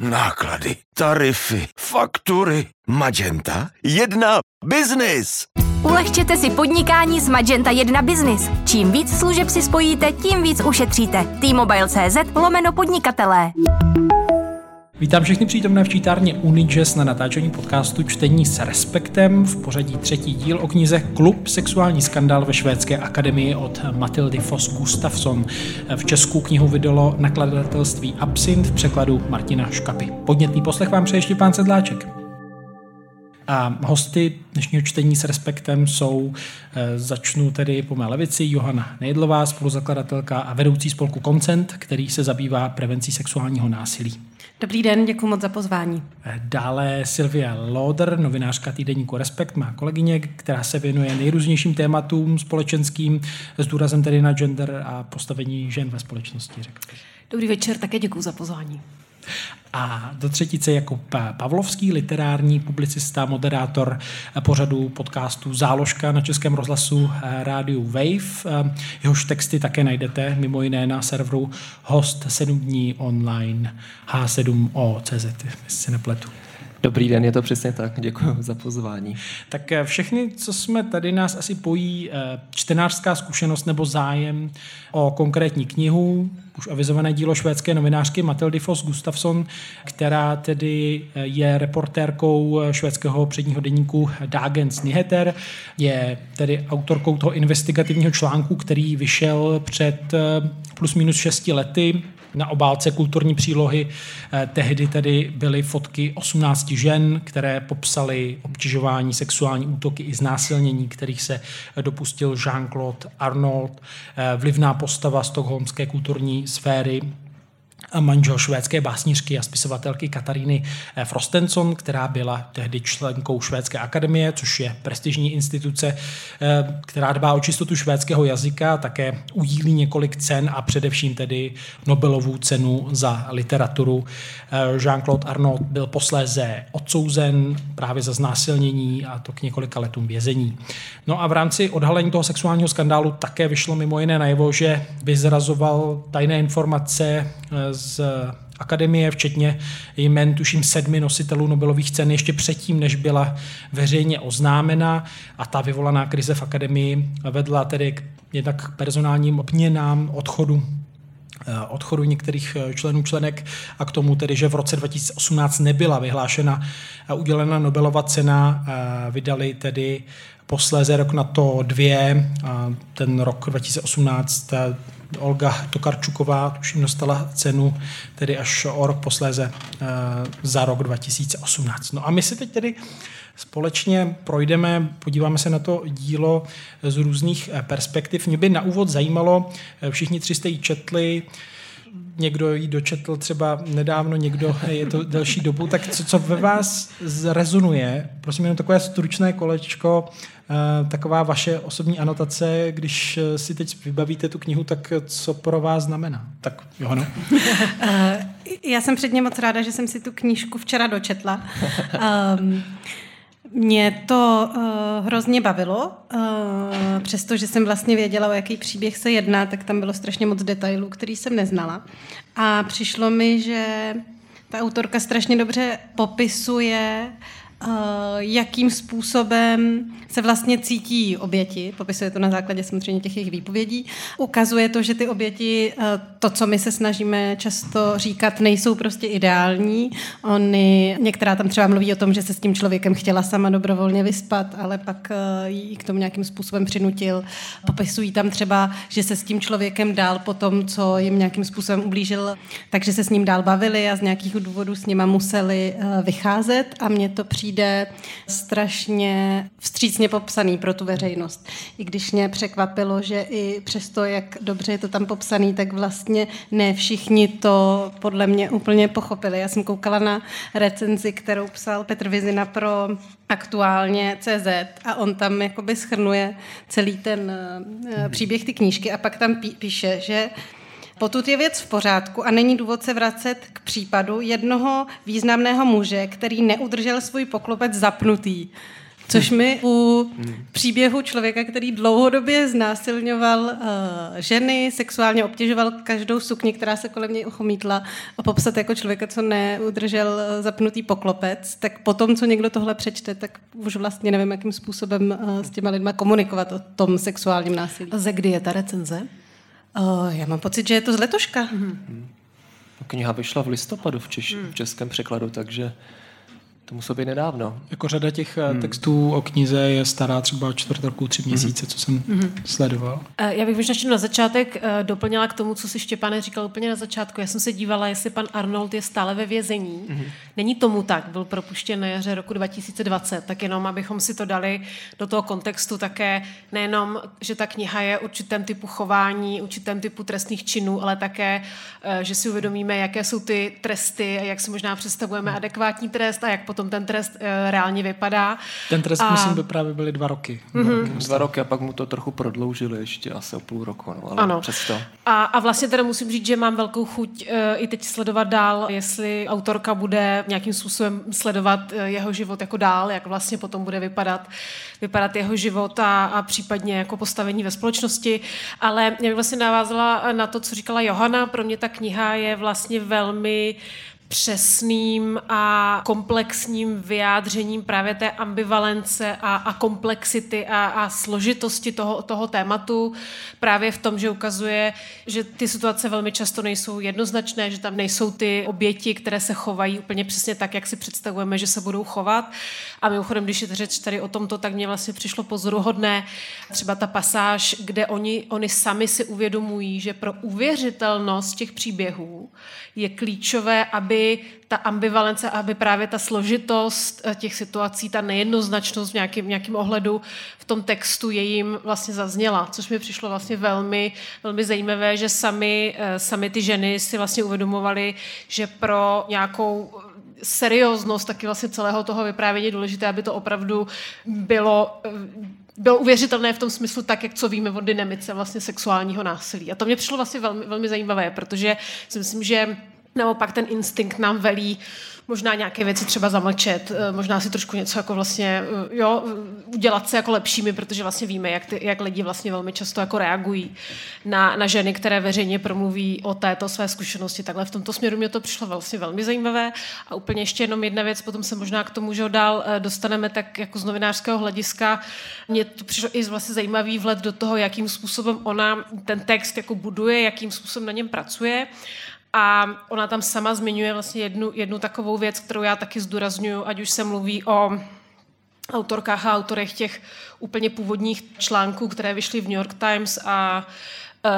náklady, tarify, faktury. Magenta 1 Business. Ulehčete si podnikání s Magenta 1 Business. Čím víc služeb si spojíte, tím víc ušetříte. T-Mobile.cz lomeno podnikatelé. Vítám všechny přítomné v čítárně Unijazz na natáčení podcastu Čtení s respektem v pořadí třetí díl o knize Klub sexuální skandál ve švédské akademii od Matildy Foss Gustafsson. V Česku knihu vydalo nakladatelství Absint v překladu Martina Škapy. Podnětný poslech vám přeje pán Sedláček. A hosty dnešního čtení s respektem jsou, e, začnu tedy po mé levici, Johana Nejdlová, spoluzakladatelka a vedoucí spolku Koncent, který se zabývá prevencí sexuálního násilí. Dobrý den, děkuji moc za pozvání. E, dále Silvia Loder, novinářka týdeníku Respekt, má kolegyně, která se věnuje nejrůznějším tématům společenským, s důrazem tedy na gender a postavení žen ve společnosti. Řekl Dobrý večer, také děkuji za pozvání. A do třetice Jakub Pavlovský, literární publicista, moderátor pořadu podcastu Záložka na Českém rozhlasu eh, rádiu Wave. Eh, jehož texty také najdete mimo jiné na serveru host 7 dní online h7o.cz, jestli si nepletu. Dobrý den, je to přesně tak. Děkuji za pozvání. Tak eh, všechny, co jsme tady, nás asi pojí eh, čtenářská zkušenost nebo zájem o konkrétní knihu, už avizované dílo švédské novinářky Matildy Foss Gustafsson, která tedy eh, je reportérkou švédského předního denníku Dagens Nyheter, je tedy autorkou toho investigativního článku, který vyšel před plus minus šesti lety na obálce kulturní přílohy. Eh, tehdy tedy byly fotky 18 žen, které popsaly obtěžování, sexuální útoky i znásilnění, kterých se dopustil Jean-Claude Arnold, eh, vlivná postava stokholmské kulturní sféry manžel švédské básnířky a spisovatelky Kataríny eh, Frostenson, která byla tehdy členkou Švédské akademie, což je prestižní instituce, eh, která dbá o čistotu švédského jazyka, také udílí několik cen a především tedy Nobelovu cenu za literaturu. Eh, Jean-Claude Arnaud byl posléze odsouzen právě za znásilnění a to k několika letům vězení. No a v rámci odhalení toho sexuálního skandálu také vyšlo mimo jiné najevo, že vyzrazoval tajné informace z akademie, včetně jmen, tuším, sedmi nositelů Nobelových cen ještě předtím, než byla veřejně oznámena. A ta vyvolaná krize v akademii vedla tedy k jednak personálním obměnám, odchodu eh, odchodu některých eh, členů členek a k tomu tedy, že v roce 2018 nebyla vyhlášena a udělena Nobelova cena, eh, vydali tedy posléze rok na to dvě, ten rok 2018 Olga Tokarčuková, tuším, dostala cenu tedy až o rok posléze eh, za rok 2018. No a my si teď tedy společně projdeme, podíváme se na to dílo z různých eh, perspektiv. Mě by na úvod zajímalo, eh, všichni tři jste ji četli, někdo ji dočetl třeba nedávno, někdo je to delší dobu, tak co, co ve vás zrezonuje? Prosím jenom takové stručné kolečko, eh, taková vaše osobní anotace, když si teď vybavíte tu knihu, tak co pro vás znamená? Tak Johano. Eh, já jsem předně moc ráda, že jsem si tu knížku včera dočetla. Um, mě to uh, hrozně bavilo, uh, přestože jsem vlastně věděla, o jaký příběh se jedná, tak tam bylo strašně moc detailů, který jsem neznala. A přišlo mi, že ta autorka strašně dobře popisuje Eh, jakým způsobem se vlastně cítí oběti. Popisuje to na základě samozřejmě těch jejich výpovědí. Ukazuje to, že ty oběti, eh, to, co my se snažíme často říkat, nejsou prostě ideální. Oni, některá tam třeba mluví o tom, že se s tím člověkem chtěla sama dobrovolně vyspat, ale pak eh, jí k tomu nějakým způsobem přinutil. Popisují tam třeba, že se s tím člověkem dál po tom, co jim nějakým způsobem ublížil, takže se s ním dál bavili a z nějakých důvodů s nima museli vycházet a mě to přijde přijde strašně vstřícně popsaný pro tu veřejnost. I když mě překvapilo, že i přesto, jak dobře je to tam popsaný, tak vlastně ne všichni to podle mě úplně pochopili. Já jsem koukala na recenzi, kterou psal Petr Vizina pro aktuálně CZ a on tam jakoby schrnuje celý ten uh, příběh ty knížky a pak tam píše, že Potud je věc v pořádku a není důvod se vracet k případu jednoho významného muže, který neudržel svůj poklopec zapnutý. Což mi u příběhu člověka, který dlouhodobě znásilňoval uh, ženy, sexuálně obtěžoval každou sukni, která se kolem něj uchomítla a popsat jako člověka, co neudržel eh, zapnutý poklopec, tak potom, co někdo tohle přečte, tak už vlastně nevím, jakým způsobem uh, s těma lidma komunikovat o tom sexuálním násilí. A ze kdy je ta recenze? Uh, já mám pocit, že je to z letoška. Mm-hmm. Kniha vyšla v listopadu v, češ- v českém překladu, takže to muselo být nedávno. Jako řada těch hmm. textů o knize je stará třeba čtvrt roku, tři měsíce, co jsem hmm. sledoval. Já bych možná ještě na začátek eh, doplnila k tomu, co si Štěpáne říkal úplně na začátku. Já jsem se dívala, jestli pan Arnold je stále ve vězení. Hmm. Není tomu tak, byl propuštěn na jaře roku 2020, tak jenom abychom si to dali do toho kontextu také nejenom, že ta kniha je určitém typu chování, určitém typu trestných činů, ale také, eh, že si uvědomíme, jaké jsou ty tresty a jak si možná představujeme adekvátní trest a jak potom potom ten trest uh, reálně vypadá. Ten trest, a... myslím, by právě byly dva roky. Dva, mm-hmm. roky, dva roky a pak mu to trochu prodloužili ještě asi o půl roku, no, ale ano. přesto. A, a vlastně teda musím říct, že mám velkou chuť uh, i teď sledovat dál, jestli autorka bude nějakým způsobem sledovat uh, jeho život jako dál, jak vlastně potom bude vypadat, vypadat jeho život a, a případně jako postavení ve společnosti. Ale já bych vlastně navázala na to, co říkala Johana. Pro mě ta kniha je vlastně velmi přesným a komplexním vyjádřením právě té ambivalence a, a komplexity a, a složitosti toho, toho tématu právě v tom, že ukazuje, že ty situace velmi často nejsou jednoznačné, že tam nejsou ty oběti, které se chovají úplně přesně tak, jak si představujeme, že se budou chovat. A mimochodem, když je řeč tady o tomto, tak mě vlastně přišlo pozoruhodné třeba ta pasáž, kde oni, oni sami si uvědomují, že pro uvěřitelnost těch příběhů je klíčové, aby ta ambivalence, aby právě ta složitost eh, těch situací, ta nejednoznačnost v nějakém, nějakém ohledu v tom textu je jim vlastně zazněla, což mi přišlo vlastně velmi, velmi zajímavé, že sami, eh, sami ty ženy si vlastně uvědomovali, že pro nějakou serióznost taky vlastně celého toho vyprávění je důležité, aby to opravdu bylo eh, bylo uvěřitelné v tom smyslu tak, jak co víme od dynamice vlastně sexuálního násilí. A to mě přišlo vlastně velmi, velmi zajímavé, protože si myslím, že naopak ten instinkt nám velí možná nějaké věci třeba zamlčet, eh, možná si trošku něco jako vlastně, eh, jo, udělat se jako lepšími, protože vlastně víme, jak, ty, jak lidi vlastně velmi často jako reagují na, na ženy, které veřejně promluví o této své zkušenosti. Takhle v tomto směru mě to přišlo vlastně velmi zajímavé. A úplně ještě jenom jedna věc, potom se možná k tomu, že ho dál eh, dostaneme tak jako z novinářského hlediska. Mně to přišlo i vlastně zajímavý vhled do toho, jakým způsobem ona ten text jako buduje, jakým způsobem na něm pracuje. A ona tam sama zmiňuje vlastně jednu, jednu takovou věc, kterou já taky zdůraznuju, ať už se mluví o autorkách a autorech těch úplně původních článků, které vyšly v New York Times a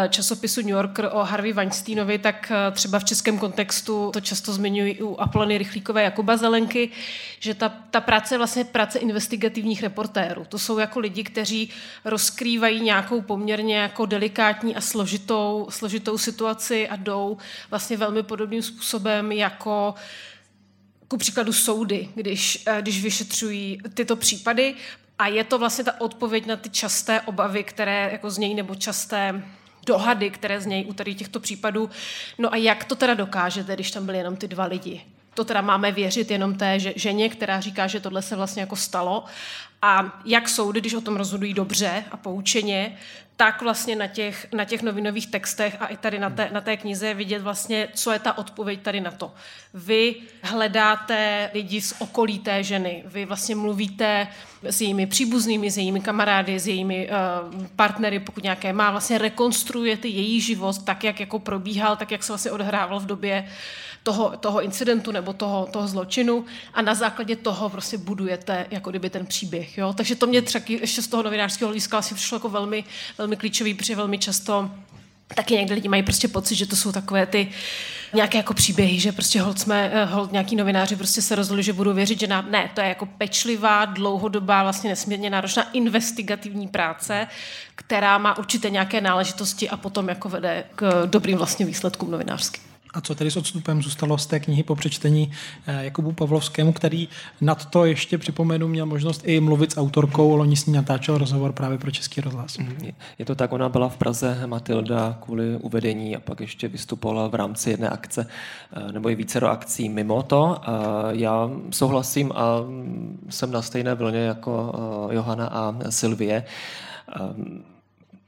časopisu New Yorker o Harvey Weinsteinovi, tak eh, třeba v českém kontextu to často zmiňují u Aplony Rychlíkové Jakuba Zelenky, že ta, ta práce je vlastně práce investigativních reportérů. To jsou jako lidi, kteří rozkrývají nějakou poměrně jako delikátní a složitou, složitou situaci a jdou vlastně velmi podobným způsobem jako ku příkladu soudy, když, eh, když vyšetřují tyto případy. A je to vlastně ta odpověď na ty časté obavy, které jako z něj nebo časté dohady, které z něj u tady těchto případů. No a jak to teda dokážete, když tam byly jenom ty dva lidi? To teda máme věřit jenom té ženě, která říká, že tohle se vlastně jako stalo. A jak soudy, když o tom rozhodují dobře a poučeně, tak vlastně na těch, na těch novinových textech a i tady na té, na té knize je vidět vlastně, co je ta odpověď tady na to. Vy hledáte lidi z okolí té ženy, vy vlastně mluvíte s jejími příbuznými, s jejími kamarády, s jejími uh, partnery, pokud nějaké má, vlastně rekonstruujete její život tak, jak jako probíhal, tak, jak se vlastně odhrával v době toho, toho incidentu nebo toho, toho zločinu a na základě toho prostě budujete jako kdyby ten příběh. Jo? Takže to mě třeba ještě z toho novinářského hlediska asi přišlo jako velmi, velmi klíčový, protože velmi často taky někdy lidi mají prostě pocit, že to jsou takové ty nějaké jako příběhy, že prostě hold jsme, eh, hold nějaký novináři prostě se rozhodli, že budou věřit, že nám, ne, to je jako pečlivá, dlouhodobá, vlastně nesmírně náročná investigativní práce, která má určitě nějaké náležitosti a potom jako vede k dobrým vlastně výsledkům novinářským. A co tedy s odstupem zůstalo z té knihy po přečtení eh, Jakubu Pavlovskému, který nad to ještě připomenu měl možnost i mluvit s autorkou, loni s ní natáčel rozhovor právě pro Český rozhlas. Mhm. Je to tak, ona byla v Praze Matilda kvůli uvedení a pak ještě vystupovala v rámci jedné akce eh, nebo i více do akcí mimo to. Já souhlasím a jsem na stejné vlně jako eh, Johana a Silvie.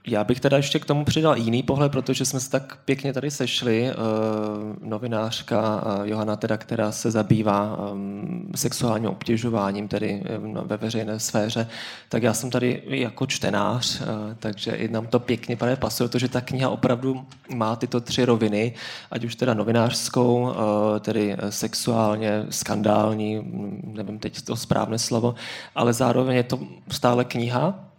Já bych teda ještě k tomu přidal jiný pohled, protože jsme se tak pěkně tady sešli. Uh, novinářka uh, Johana, teda, která se zabývá um, sexuálním obtěžováním tedy um, ve veřejné sféře, tak já jsem tady jako čtenář, uh, takže i nám to pěkně právě pasuje, protože ta kniha opravdu má tyto tři roviny, ať už teda novinářskou, tedy sexuálně, skandální, nevím teď to správné slovo, ale zároveň je to stále kniha,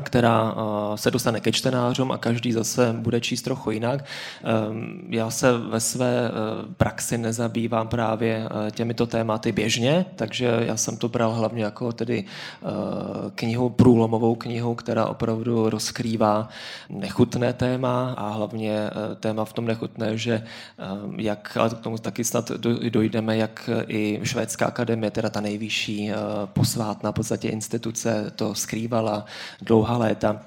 která se dostane ke čtenářům a každý zase bude číst trochu jinak. Ehm, já se ve své e, praxi nezabývám právě e, těmito tématy běžně, takže já jsem to bral hlavně jako tedy e, knihu, průlomovou knihu, která opravdu rozkrývá nechutné téma a hlavně téma v tom nechutné, že jak, ale k tomu taky snad dojdeme, jak i Švédská akademie, teda ta nejvyšší posvátná v podstatě instituce, to skrývala dlouhá léta.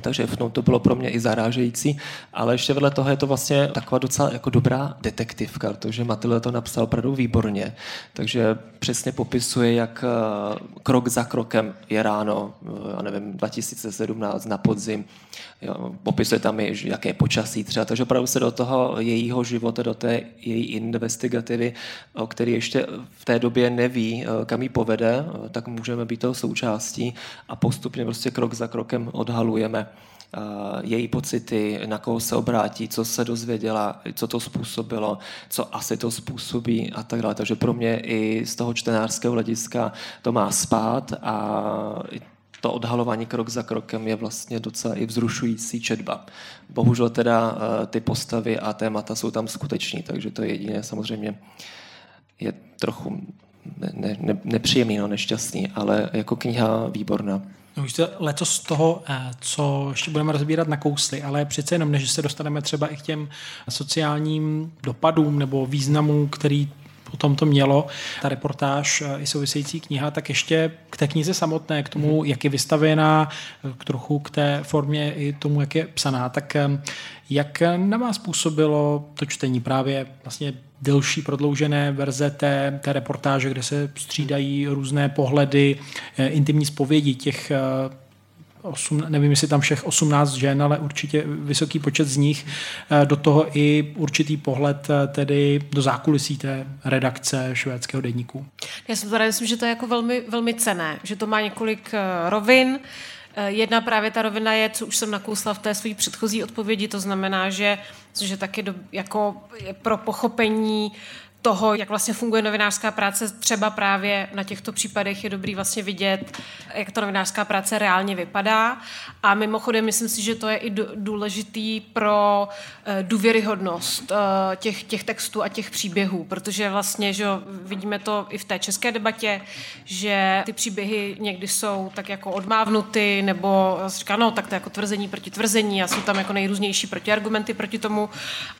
Takže v to bylo pro mě i zarážející, ale ještě vedle toho je to vlastně taková docela jako dobrá detektivka, protože Matilda to napsal opravdu výborně, takže přesně popisuje, jak eh, krok za krokem je ráno, eh, já nevím, 2017 na podzim, popisuje tam, i, jaké počasí třeba, takže opravdu se do toho jejího života, do té její investigativy, o který ještě v té době neví, kam ji povede, tak můžeme být toho součástí a postupně prostě krok za krokem odhalujeme její pocity, na koho se obrátí, co se dozvěděla, co to způsobilo, co asi to způsobí a tak dále. Takže pro mě i z toho čtenářského hlediska to má spát a to odhalování krok za krokem je vlastně docela i vzrušující četba. Bohužel teda eh, ty postavy a témata jsou tam skuteční, takže to je jediné samozřejmě je trochu ne, ne, nepříjemný, no, nešťastný, ale jako kniha výborná. No už to letos z toho, eh, co ještě budeme rozbírat na kously, ale přece jenom, než se dostaneme třeba i k těm sociálním dopadům nebo významům, který potom to mělo, ta reportáž eh, i související kniha, tak ještě k té knize samotné, k tomu, mhm. jak je vystavěná, k trochu k té formě i tomu, jak je psaná, tak eh, jak na vás působilo to čtení právě vlastně delší prodloužené verze té, té reportáže, kde se střídají různé pohledy, eh, intimní zpovědi těch osm, nevím, jestli tam všech 18 žen, ale určitě vysoký počet z nich, eh, do toho i určitý pohled eh, tedy do zákulisí té redakce švédského denníku. Já si teda myslím, že to je jako velmi, velmi cené, že to má několik eh, rovin, Jedna právě ta rovina je, co už jsem nakousla v té své předchozí odpovědi, to znamená, že, že taky do, jako pro pochopení toho, jak vlastně funguje novinářská práce, třeba právě na těchto případech je dobrý vlastně vidět, jak ta novinářská práce reálně vypadá. A mimochodem, myslím si, že to je i důležitý pro eh, důvěryhodnost eh, těch, těch textů a těch příběhů, protože vlastně, že vidíme to i v té české debatě, že ty příběhy někdy jsou tak jako odmávnuty, nebo říká, no, tak to je jako tvrzení proti tvrzení a jsou tam jako nejrůznější protiargumenty proti tomu,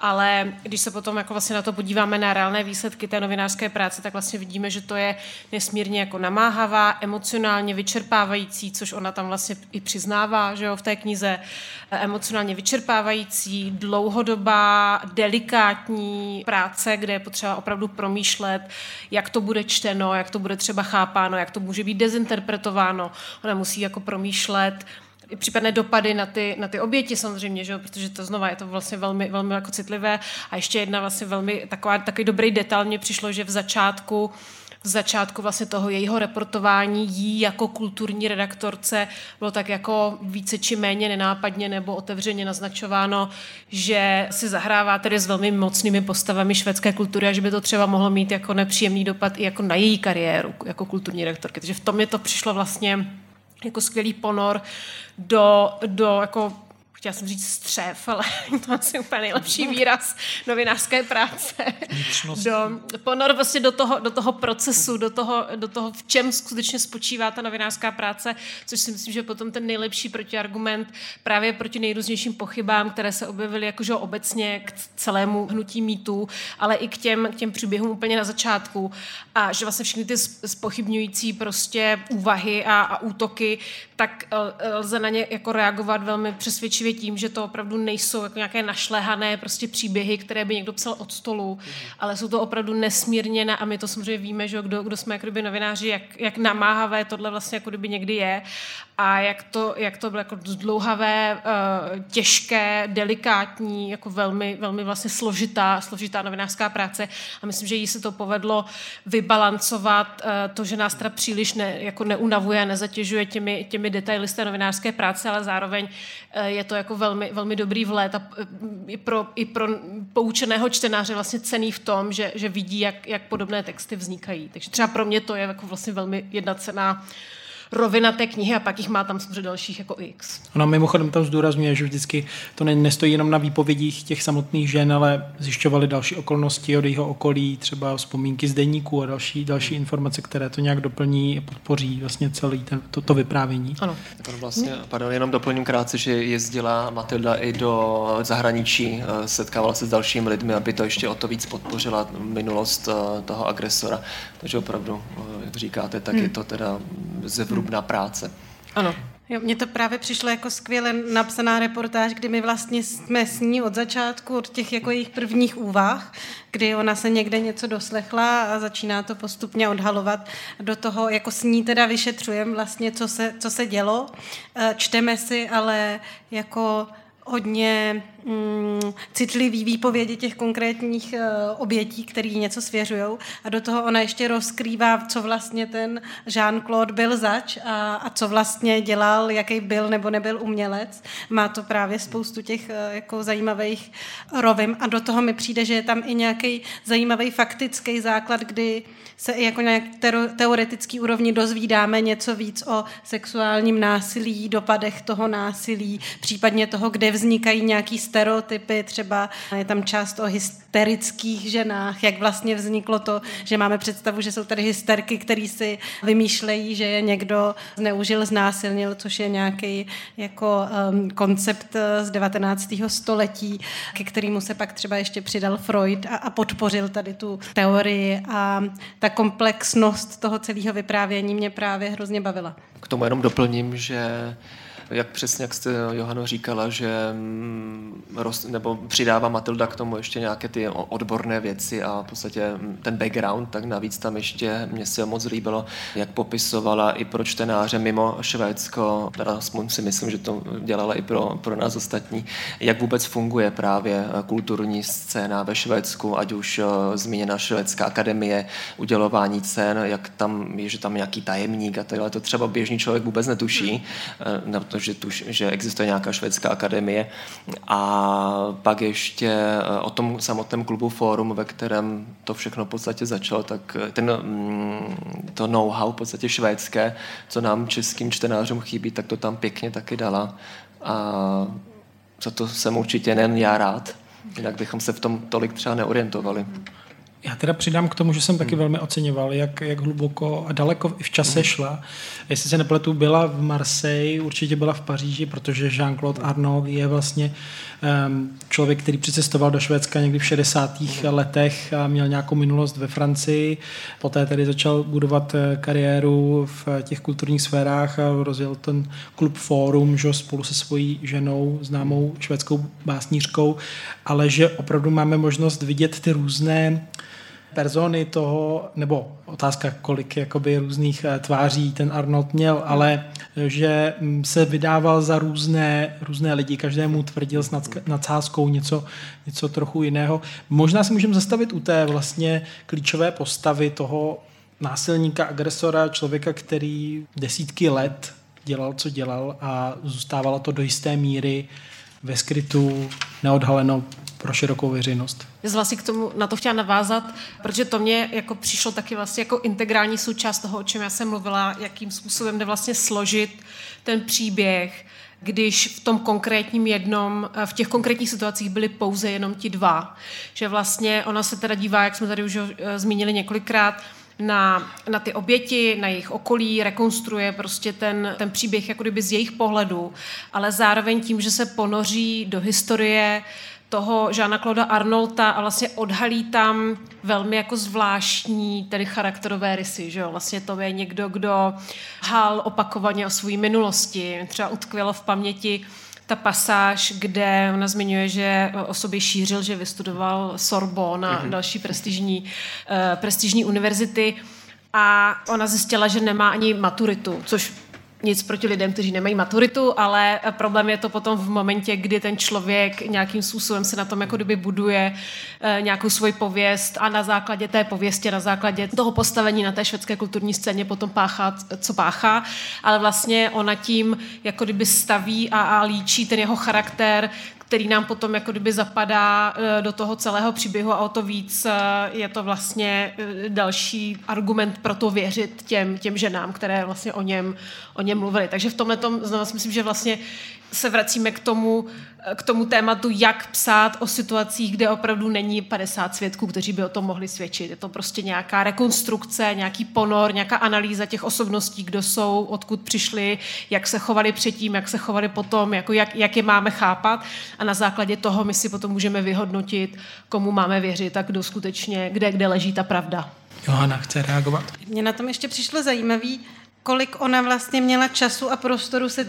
ale když se potom jako vlastně na to podíváme na reálné výsledky té novinářské práce, tak vlastně vidíme, že to je nesmírně jako namáhavá, emocionálně vyčerpávající, což ona tam vlastně i přiznává, že jo, v té knize, emocionálně vyčerpávající, dlouhodobá, delikátní práce, kde je potřeba opravdu promýšlet, jak to bude čteno, jak to bude třeba chápáno, jak to může být dezinterpretováno. Ona musí jako promýšlet, případné dopady na ty, na ty oběti samozřejmě, že? protože to znova je to vlastně velmi, velmi jako citlivé. A ještě jedna vlastně velmi taková, takový dobrý detail mě přišlo, že v začátku v začátku vlastně toho jejího reportování jí jako kulturní redaktorce bylo tak jako více či méně nenápadně nebo otevřeně naznačováno, že si zahrává tedy s velmi mocnými postavami švédské kultury a že by to třeba mohlo mít jako nepříjemný dopad i jako na její kariéru jako kulturní redaktorky. Takže v tom je to přišlo vlastně jako skvělý ponor do, do jako chtěla jsem říct střev, ale to asi úplně nejlepší výraz novinářské práce. Do, ponor vlastně do toho, do toho procesu, do toho, do toho, v čem skutečně spočívá ta novinářská práce, což si myslím, že potom ten nejlepší protiargument právě proti nejrůznějším pochybám, které se objevily jakože obecně k celému hnutí mýtu, ale i k těm, k těm příběhům úplně na začátku. A že vlastně všechny ty spochybňující prostě úvahy a, a útoky, tak lze na ně jako reagovat velmi přesvědčivě tím, že to opravdu nejsou jako nějaké našlehané prostě příběhy, které by někdo psal od stolu, ale jsou to opravdu nesmírně, na, a my to samozřejmě víme, že kdo, kdo jsme jako kdyby novináři, jak, jak namáhavé tohle vlastně jako kdyby někdy je a jak to, jak to bylo jako dlouhavé, eh, těžké, delikátní, jako velmi, velmi vlastně složitá, složitá novinářská práce. A myslím, že jí se to povedlo vybalancovat eh, to, že nás teda příliš ne, jako neunavuje, nezatěžuje těmi, těmi detaily z té novinářské práce, ale zároveň eh, je to jako velmi, velmi dobrý vlet a i pro, i pro poučeného čtenáře vlastně cený v tom, že, že vidí, jak, jak podobné texty vznikají. Takže třeba pro mě to je jako vlastně velmi jedna cená rovina té knihy a pak jich má tam samozřejmě dalších jako X. Ono mimochodem tam zdůrazňuje, že vždycky to ne, nestojí jenom na výpovědích těch samotných žen, ale zjišťovali další okolnosti od jeho okolí, třeba vzpomínky z deníku a další, další informace, které to nějak doplní a podpoří vlastně celý ten, to, to vyprávění. Ano. Jako vlastně, pardon, jenom doplním krátce, že jezdila Matilda i do zahraničí, eh, setkávala se s dalšími lidmi, aby to ještě o to víc podpořila minulost eh, toho agresora. Takže opravdu, eh, jak říkáte, tak hmm. je to teda ze zevrubná práce. Ano. Jo, mně to právě přišlo jako skvěle napsaná reportáž, kdy my vlastně jsme s ní od začátku, od těch jako jejich prvních úvah, kdy ona se někde něco doslechla a začíná to postupně odhalovat. Do toho jako s ní teda vyšetřujeme vlastně, co se, co se dělo. Eh, čteme si ale jako hodně mm, citlivý výpovědi těch konkrétních uh, obětí, který něco svěřují. A do toho ona ještě rozkrývá, co vlastně ten Jean-Claude byl zač a, a co vlastně dělal, jaký byl nebo nebyl umělec. Má to právě spoustu těch uh, jako zajímavých rovin a do toho mi přijde, že je tam i nějaký zajímavý faktický základ, kdy se i jako nějak teoretický úrovni dozvídáme něco víc o sexuálním násilí, dopadech toho násilí, případně toho, kde vznikají nějaký stereotypy, třeba je tam část o hysterických ženách, jak vlastně vzniklo to, že máme představu, že jsou tady hysterky, který si vymýšlejí, že je někdo zneužil, znásilnil, což je nějaký jako um, koncept eh, z 19. století, ke kterému se pak třeba ještě přidal Freud a, a podpořil tady tu teorii a ta komplexnost toho celého vyprávění mě právě hrozně bavila. K tomu jenom doplním, že jak přesně, jak jste Johano říkala, že mm, roz, nebo přidává Matilda k tomu ještě nějaké ty odborné věci a v podstatě mm, ten background, tak navíc tam ještě mě se moc líbilo, jak popisovala i pro čtenáře mimo Švédsko, teda aspoň si myslím, že to dělala i pro, pro nás ostatní, jak vůbec funguje právě kulturní scéna ve Švédsku, ať už uh, zmíněná Švédská akademie, udělování cen, jak tam je, že tam nějaký tajemník a takhle, to třeba běžný člověk vůbec netuší, hmm. Uh, že, tuž, že existuje nějaká švédská akademie. A pak ještě eh, o tom samotném klubu Fórum, ve kterém to všechno v podstatě začalo, tak eh, ten, mm, to know-how v podstatě švédské, co nám českým čtenářům chybí, tak to tam pěkně taky dala. A za to jsem určitě nejen já rád, jinak bychom se v tom tolik třeba neorientovali. Já teda přidám k tomu, že jsem taky hmm. velmi oceňoval, jak, jak hluboko a daleko i v čase hmm. šla. Jestli se nepletu, byla v Marseille, určitě byla v Paříži, protože Jean-Claude Arnaud je vlastně um, člověk, který přicestoval do Švédska někdy v 60. Hmm. letech a měl nějakou minulost ve Francii. Poté tedy začal budovat eh, kariéru v těch kulturních sférách a rozjel ten klub Forum, že spolu se svojí ženou, známou švédskou básnířkou, ale že opravdu máme možnost vidět ty různé persony toho, nebo otázka, kolik jakoby různých eh, tváří ten Arnold měl, ale eh, že mm, se vydával za různé, různé lidi, každému tvrdil s nadsázkou něco, něco trochu jiného. Možná se můžeme zastavit u té vlastně klíčové postavy toho násilníka, agresora, člověka, který desítky let dělal, co dělal a zůstávalo to do jisté míry ve skrytu, neodhaleno pro širokou veřejnost. Já vlastně k tomu na to chtěla navázat, protože to mě jako přišlo taky vlastně jako integrální součást toho, o čem já jsem mluvila, jakým způsobem jde vlastně složit ten příběh, když v tom konkrétním jednom, v těch konkrétních situacích byly pouze jenom ti dva. Že vlastně ona se teda dívá, jak jsme tady už zmínili několikrát, na, na ty oběti, na jejich okolí, rekonstruuje prostě ten, ten příběh jako kdyby z jejich pohledu, ale zároveň tím, že se ponoří do historie toho Žána Kloda Arnolta a vlastně odhalí tam velmi jako zvláštní tedy charakterové rysy, že jo? Vlastně to je někdo, kdo hal opakovaně o své minulosti, třeba utkvělo v paměti ta pasáž, kde ona zmiňuje, že o sobě šířil, že vystudoval Sorbonne a mm-hmm. další prestižní, uh, prestižní univerzity a ona zjistila, že nemá ani maturitu, což nic proti lidem, kteří nemají maturitu, ale problém je to potom v momentě, kdy ten člověk nějakým způsobem se na tom jako kdyby buduje eh, nějakou svoji pověst a na základě té pověsti, na základě toho postavení na té švédské kulturní scéně potom páchá, co páchá, ale vlastně ona tím jako kdyby staví a, a líčí ten jeho charakter, který nám potom jako kdyby zapadá eh, do toho celého příběhu a o to víc eh, je to vlastně eh, další argument pro to věřit těm, těm ženám, které vlastně o něm, o něm mluvili. Takže v tomhle tom znovu si myslím, že vlastně se vracíme k tomu, k tomu tématu, jak psát o situacích, kde opravdu není 50 svědků, kteří by o tom mohli svědčit. Je to prostě nějaká rekonstrukce, nějaký ponor, nějaká analýza těch osobností, kdo jsou, odkud přišli, jak se chovali předtím, jak se chovali potom, jako jak, jak je máme chápat a na základě toho my si potom můžeme vyhodnotit, komu máme věřit a kdo skutečně, kde, kde leží ta pravda. Johana chce reagovat. Mně na tom ještě přišlo zajímavý, kolik ona vlastně měla času a prostoru se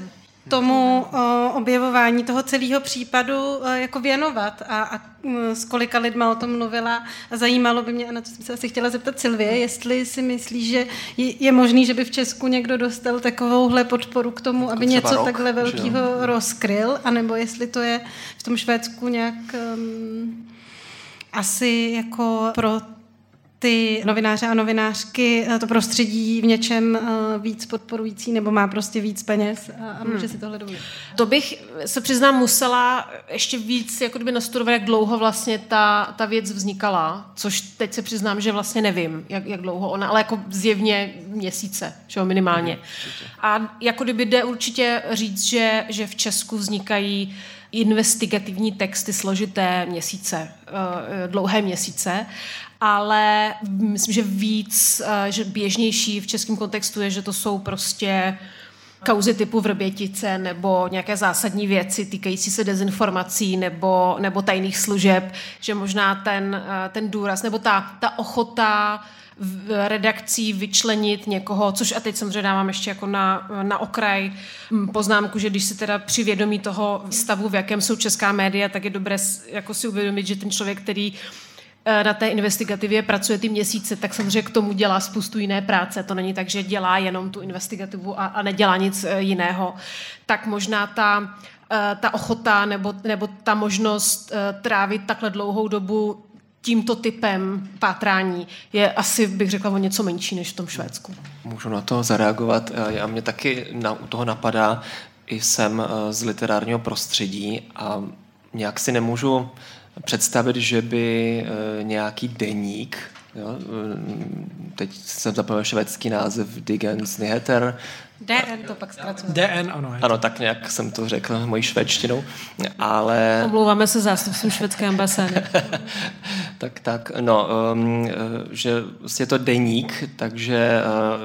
tomu o, objevování toho celého případu o, jako věnovat. A, a s kolika lidma o tom mluvila. A zajímalo by mě, a na to jsem se asi chtěla zeptat Silvie, jestli si myslí, že je, je možný, že by v Česku někdo dostal takovouhle podporu k tomu, jako aby něco rok, takhle velkého rozkryl, anebo jestli to je v tom Švédsku nějak um, asi jako pro ty novináře a novinářky eh, to prostředí v něčem eh, víc podporující nebo má prostě víc peněz a, může hmm. si tohle dovolit. To bych se přiznám musela ještě víc jako kdyby nastudovat, jak dlouho vlastně ta, ta věc vznikala, což teď se přiznám, že vlastně nevím, jak, jak dlouho ona, ale jako zjevně měsíce, že jo, minimálně. Hmm, a jako kdyby jde určitě říct, že, že v Česku vznikají investigativní texty složité měsíce, eh, dlouhé měsíce ale myslím, že víc, eh, že běžnější v českém kontextu je, že to jsou prostě kauzy typu vrbětice nebo nějaké zásadní věci týkající se dezinformací nebo, nebo tajných služeb, že možná ten, eh, ten důraz nebo ta, ta ochota v redakcí vyčlenit někoho, což a teď samozřejmě dávám ještě jako na, na okraj hm, poznámku, že když si teda při vědomí toho stavu, v jakém jsou česká média, tak je dobré jako si uvědomit, že ten člověk, který na té investigativě pracuje ty měsíce, tak samozřejmě k tomu dělá spoustu jiné práce. To není tak, že dělá jenom tu investigativu a, a nedělá nic eh, jiného. Tak možná ta, eh, ta ochota nebo, nebo ta možnost trávit takhle dlouhou dobu tímto typem pátrání je asi, bych řekla, o něco menší než v tom Švédsku. Můžu na to zareagovat. Já mě taky na, u toho napadá, i jsem z literárního prostředí a nějak si nemůžu představit, že by eh, nějaký deník, jo, eh, teď jsem zapomněl švédský název Digens Nyheter, DN to pak zkracuje. DN, ano. Ano, tak nějak jsem to řekl mojí švédštinou, ale... Omlouváme se zástupcům švédské ambasády. tak, tak, no, um, že je to deník, takže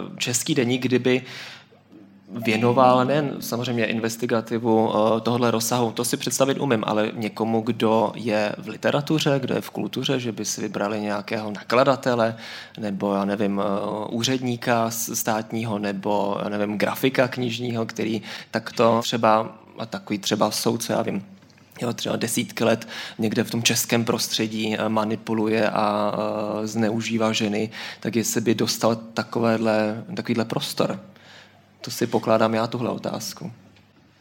uh, český deník, kdyby věnoval nejen samozřejmě investigativu eh, tohle rozsahu, to si představit umím, ale někomu, kdo je v literatuře, kdo je v kultuře, že by si vybrali nějakého nakladatele, nebo já nevím, eh, úředníka státního, nebo já nevím, grafika knižního, který takto třeba, a takový třeba soudce, já vím, jo, třeba desítky let někde v tom českém prostředí eh, manipuluje a zneužívá ženy, tak jestli by dostal takovéhle, takovýhle prostor. To si pokládám já tuhle otázku.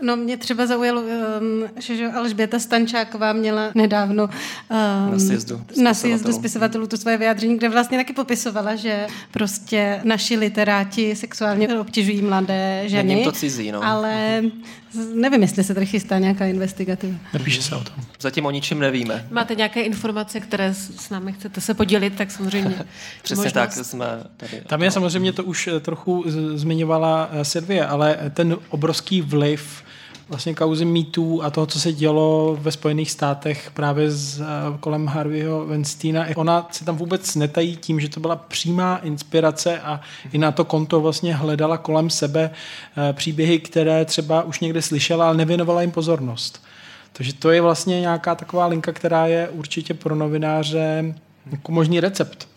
No mě třeba zaujalo, um, že, Alžběta Stančáková měla nedávno um, na sjezdu na sjezdu spisovatelů to svoje vyjádření, kde vlastně taky popisovala, že prostě naši literáti sexuálně obtěžují mladé ženy. Není to cizí, no. Ale nevím, jestli se tady chystá nějaká investigativa. Napíše se o tom. Zatím o ničem nevíme. Máte nějaké informace, které s námi chcete se podělit, tak samozřejmě Přesně možnost. tak jsme tady. Tam je samozřejmě, to už trochu zmiňovala eh, Silvie, ale ten obrovský vliv vlastně kauzy mýtů a toho, co se dělo ve Spojených státech právě z, eh, kolem Harveyho Weinsteina. Ona se tam vůbec netají tím, že to byla přímá inspirace a i na to konto vlastně hledala kolem sebe eh, příběhy, které třeba už někde slyšela, ale nevěnovala jim pozornost. Takže to je vlastně nějaká taková linka, která je určitě pro novináře jako možný recept.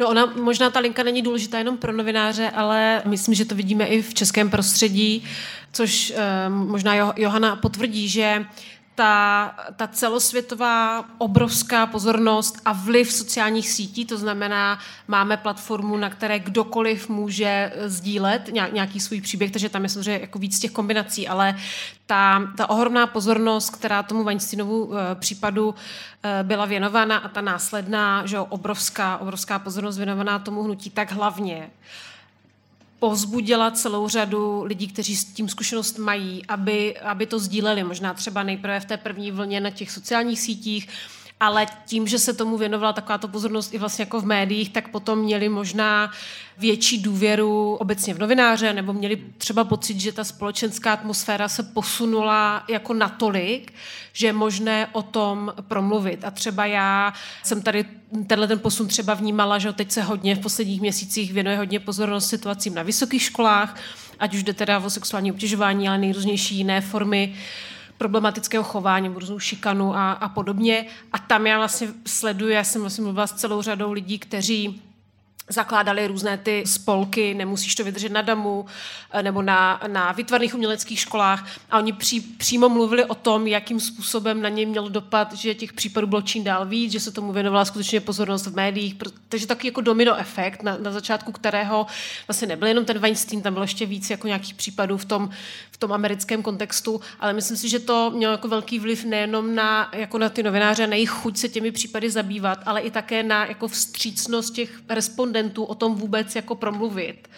No ona, možná ta linka není důležitá jenom pro novináře, ale myslím, že to vidíme i v českém prostředí, což eh, možná Johana potvrdí, že ta, ta celosvětová obrovská pozornost a vliv sociálních sítí, to znamená, máme platformu, na které kdokoliv může eh, sdílet nějaký svůj příběh, takže tam je samozřejmě jako víc těch kombinací, ale ta, ta ohromná pozornost, která tomu Weinsteinovu uh, případu uh, byla věnována a ta následná, že obrovská, obrovská pozornost věnovaná tomu hnutí, tak hlavně povzbudila celou řadu lidí, kteří s tím zkušenost mají, aby, aby to sdíleli. Možná třeba nejprve v té první vlně na těch sociálních sítích, ale tím, že se tomu věnovala takováto pozornost i vlastně jako v médiích, tak potom měli možná větší důvěru obecně v novináře, nebo měli třeba pocit, že ta společenská atmosféra se posunula jako natolik, že je možné o tom promluvit. A třeba já jsem tady tenhle ten posun třeba vnímala, že teď se hodně v posledních měsících věnuje hodně pozornost situacím na vysokých školách, ať už jde teda o sexuální obtěžování, ale nejrůznější jiné formy problematického chování, různou šikanu a, a podobně. A tam já vlastně sleduji, já jsem vlastně mluvila s celou řadou lidí, kteří zakládali různé ty spolky, nemusíš to vydržet na damu eh, nebo na, na vytvarných uměleckých školách. A oni pří, přímo mluvili o tom, jakým způsobem na ně měl dopad, že těch případů bylo čím dál víc, že se tomu věnovala skutečně pozornost v médiích, takže taky jako domino efekt, na, na začátku kterého vlastně nebyl jenom ten Weinstein, tam bylo ještě víc jako nějakých případů v tom, v tom americkém kontextu, ale myslím si, že to mělo jako velký vliv nejenom na, jako na ty novináře, na jejich chuť se těmi případy zabývat, ale i také na jako vstřícnost těch respondentů o tom vůbec jako promluvit.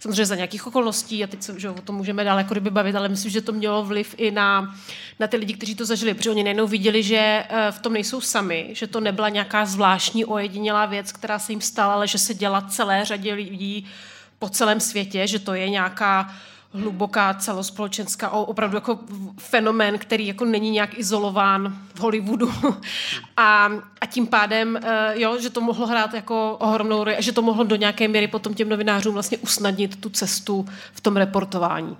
Samozřejmě za nějakých okolností, a teď se že o tom můžeme dál jako bavit, ale myslím, že to mělo vliv i na, na ty lidi, kteří to zažili, protože oni nejenom viděli, že eh, v tom nejsou sami, že to nebyla nějaká zvláštní ojedinělá věc, která se jim stala, ale že se děla celé řadě lidí po celém světě, že to je nějaká hluboká celospolečenská, opravdu jako fenomén, který jako není nějak izolován v Hollywoodu. A, a tím pádem, eh, jo, že to mohlo hrát jako ohromnou roli a že to mohlo do nějaké míry potom těm novinářům vlastně usnadnit tu cestu v tom reportování.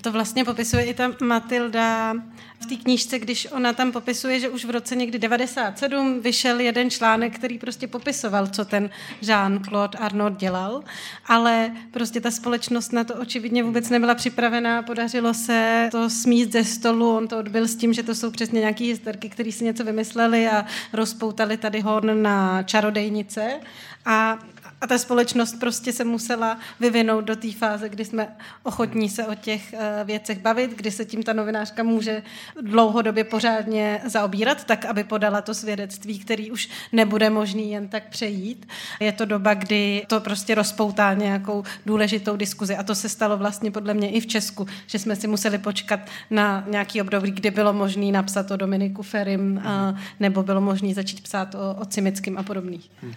To vlastně popisuje i ta Matilda v té knížce, když ona tam popisuje, že už v roce někdy 97 vyšel jeden článek, který prostě popisoval, co ten Jean-Claude Arnaud dělal, ale prostě ta společnost na to očividně vůbec nebyla připravená, podařilo se to smíst ze stolu, on to odbil s tím, že to jsou přesně nějaký hysterky, které si něco vymysleli a rozpoutali tady hon na čarodejnice. A a ta společnost prostě se musela vyvinout do té fáze, kdy jsme ochotní se o těch uh, věcech bavit, kdy se tím ta novinářka může dlouhodobě pořádně zaobírat, tak aby podala to svědectví, který už nebude možný jen tak přejít. Je to doba, kdy to prostě rozpoutá nějakou důležitou diskuzi a to se stalo vlastně podle mě i v Česku, že jsme si museli počkat na nějaký období, kdy bylo možné napsat o Dominiku Ferim, uh, nebo bylo možné začít psát o, o Cimickým a podobných. Hmm.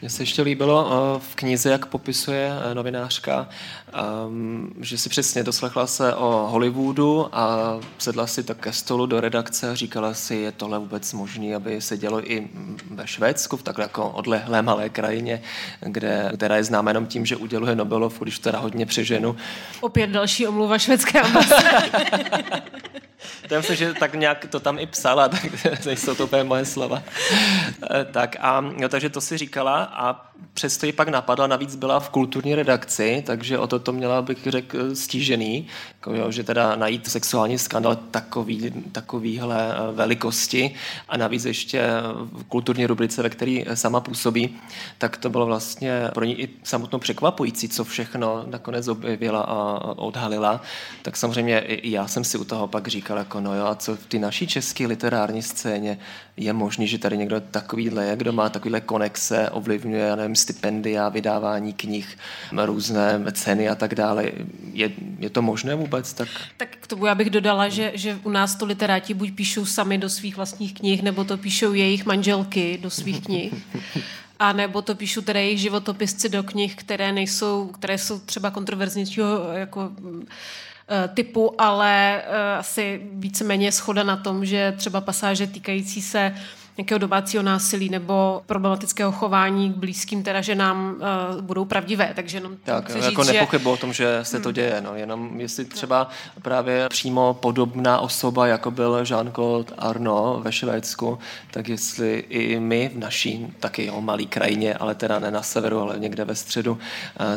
Mně se ještě líbilo eh, v knize, jak popisuje eh, novinářka, ehm, že si přesně doslechla se o Hollywoodu a sedla si tak ke stolu do redakce a říkala si, je tohle vůbec možné, aby se dělo i ve Švédsku, v takhle jako odlehlé malé krajině, kde, která je známa jenom tím, že uděluje Nobelovku, když teda hodně přeženu. Opět další omluva švédské ambasády. To myslím, že tak nějak to tam i psala, tak nejsou to úplně moje slova. Eh, tak a jo, takže to si říkala a přesto ji pak napadla, navíc byla v kulturní redakci, takže o to to měla, bych řekl, stížený, jako, jo, že teda najít sexuální skandal takový, takovýhle eh, velikosti a navíc ještě v kulturní rubrice, ve které sama působí, tak to bylo vlastně pro ní i samotnou překvapující, co všechno nakonec objevila a odhalila. Tak samozřejmě i já jsem si u toho pak říkal, jako no jo, a co v té naší české literární scéně je možný, že tady někdo takovýhle je, kdo má takovýhle konexe, ovlivňuje, já nevím, stipendia, vydávání knih, různé ceny a tak dále. Je, je to možné vůbec? Tak... tak k tomu já bych dodala, že, že u nás to literáti buď píšou sami do svých vlastních knih, nebo to píšou jejich manželky do svých knih. a nebo to píšu teda jejich životopisci do knih, které nejsou, které jsou třeba kontroverznějšího jako eh, typu, ale eh, asi víceméně schoda na tom, že třeba pasáže týkající se nějakého domácího násilí nebo problematického chování k blízkým teda ženám uh, budou pravdivé. Takže jenom tak, chci jako říct, nepochybu že... o tom, že se to hmm. děje. No. Jenom jestli třeba právě přímo podobná osoba, jako byl Jean-Claude Arnaud ve Švédsku, tak jestli i my v naší taky jo, malý krajině, ale teda ne na severu, ale někde ve středu, uh,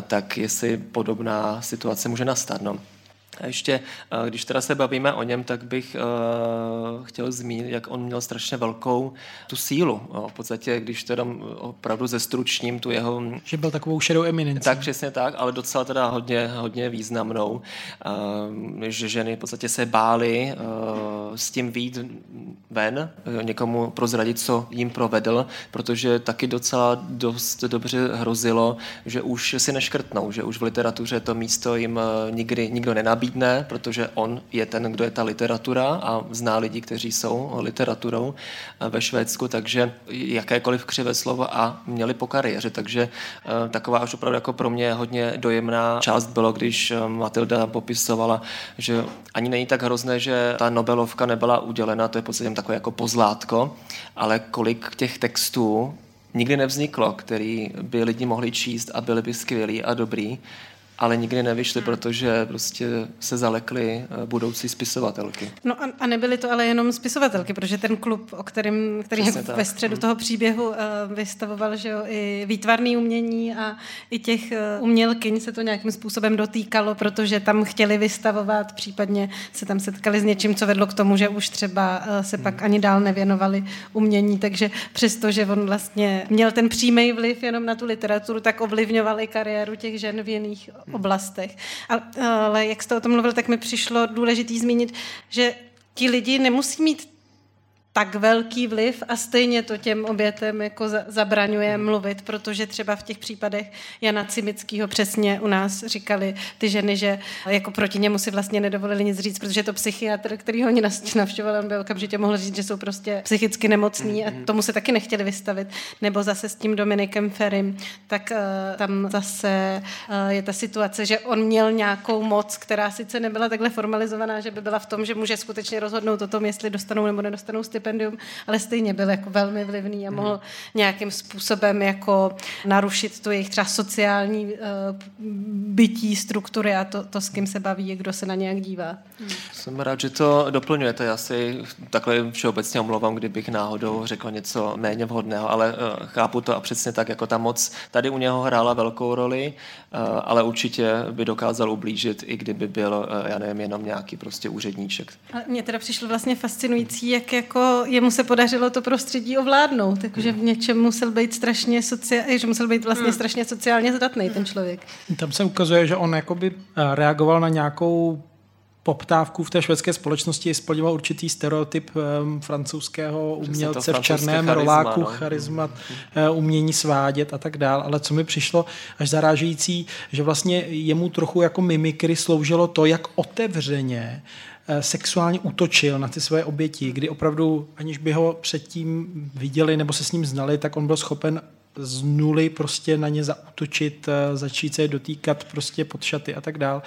tak jestli podobná situace může nastat. No. A ještě, eh, když teda se bavíme o něm, tak bych uh, chtěl zmínit, jak on měl strašně velkou tu sílu. V podstatě, když teda opravdu zestručním tu jeho... Že byl takovou šedou eminencí. Tak přesně tak, ale docela teda hodně, hodně významnou. Uh, že ženy v podstatě se bály uh, s tím výjít ven, někomu prozradit, co jim provedl, protože taky docela dost dobře hrozilo, že už si neškrtnou, že už v literatuře to místo jim nikdy nikdo nenabíjí nabídne, protože on je ten, kdo je ta literatura a zná lidi, kteří jsou literaturou eh, ve Švédsku, takže jakékoliv křivé slovo a měli po kariéře, takže eh, taková až opravdu jako pro mě hodně dojemná část bylo, když eh, Matilda popisovala, že ani není tak hrozné, že ta Nobelovka nebyla udělena, to je v podstatě takové jako pozlátko, ale kolik těch textů nikdy nevzniklo, který by lidi mohli číst a byli by skvělí a dobrý ale nikdy nevyšly, hmm. protože prostě se zalekly eh, budoucí spisovatelky. No a, a nebyly to ale jenom spisovatelky, protože ten klub, o kterým, který Přesně ve tak. středu hmm. toho příběhu uh, vystavoval, že jo, i výtvarný umění a i těch uh, umělkyň se to nějakým způsobem dotýkalo, protože tam chtěli vystavovat, případně se tam setkali s něčím, co vedlo k tomu, že už třeba uh, se hmm. pak ani dál nevěnovali umění, takže přesto, že on vlastně měl ten přímý vliv jenom na tu literaturu, tak ovlivňoval i kariéru těch žen v jiných oblastech. Ale jak jste o tom mluvil, tak mi přišlo důležitý zmínit, že ti lidi nemusí mít tak velký vliv a stejně to těm obětem jako zabraňuje mluvit, protože třeba v těch případech Jana Cimického přesně u nás říkali ty ženy, že jako proti němu si vlastně nedovolili nic říct, protože to psychiatr, který ho oni navštěvoval, on by okamžitě mohl říct, že jsou prostě psychicky nemocní a mhm. tomu se taky nechtěli vystavit. Nebo zase s tím Dominikem Ferrym, tak uh, tam zase uh, je ta situace, že on měl nějakou moc, která sice nebyla takhle formalizovaná, že by byla v tom, že může skutečně rozhodnout o tom, jestli dostanou nebo nedostanou stipendium stipendium, ale stejně byl jako velmi vlivný a mohl mhm. nějakým způsobem jako narušit tu jejich třeba sociální uh, bytí, struktury a to, to, s kým se baví, kdo se na nějak dívá. Jsem rád, že to doplňujete. Já si takhle všeobecně omlouvám, kdybych náhodou řekl něco méně vhodného, ale uh, chápu to a přesně tak, jako ta moc tady u něho hrála velkou roli, uh, ale určitě by dokázal ublížit, i kdyby byl, uh, já nevím, jenom nějaký prostě úředníček. A mně teda přišlo vlastně fascinující, jak jako jemu se podařilo to prostředí ovládnout, takže v něčem musel být strašně sociálně, že musel být vlastně hmm. strašně sociálně zdatný ten člověk. Tam se ukazuje, že on jakoby eh, reagoval na nějakou poptávku v té švédské společnosti splňoval určitý stereotyp um, francouzského umělce v černém charisma, roláku, no. charisma, uh, umění svádět a tak dál. Ale co mi přišlo až zarážející, že vlastně jemu trochu jako mimikry sloužilo to, jak otevřeně Eh, sexuálně útočil na ty svoje oběti, kdy opravdu, aniž by ho předtím viděli nebo se s ním znali, tak on byl schopen z nuly prostě na ně zautočit, eh, začít se je dotýkat prostě pod šaty a tak dál.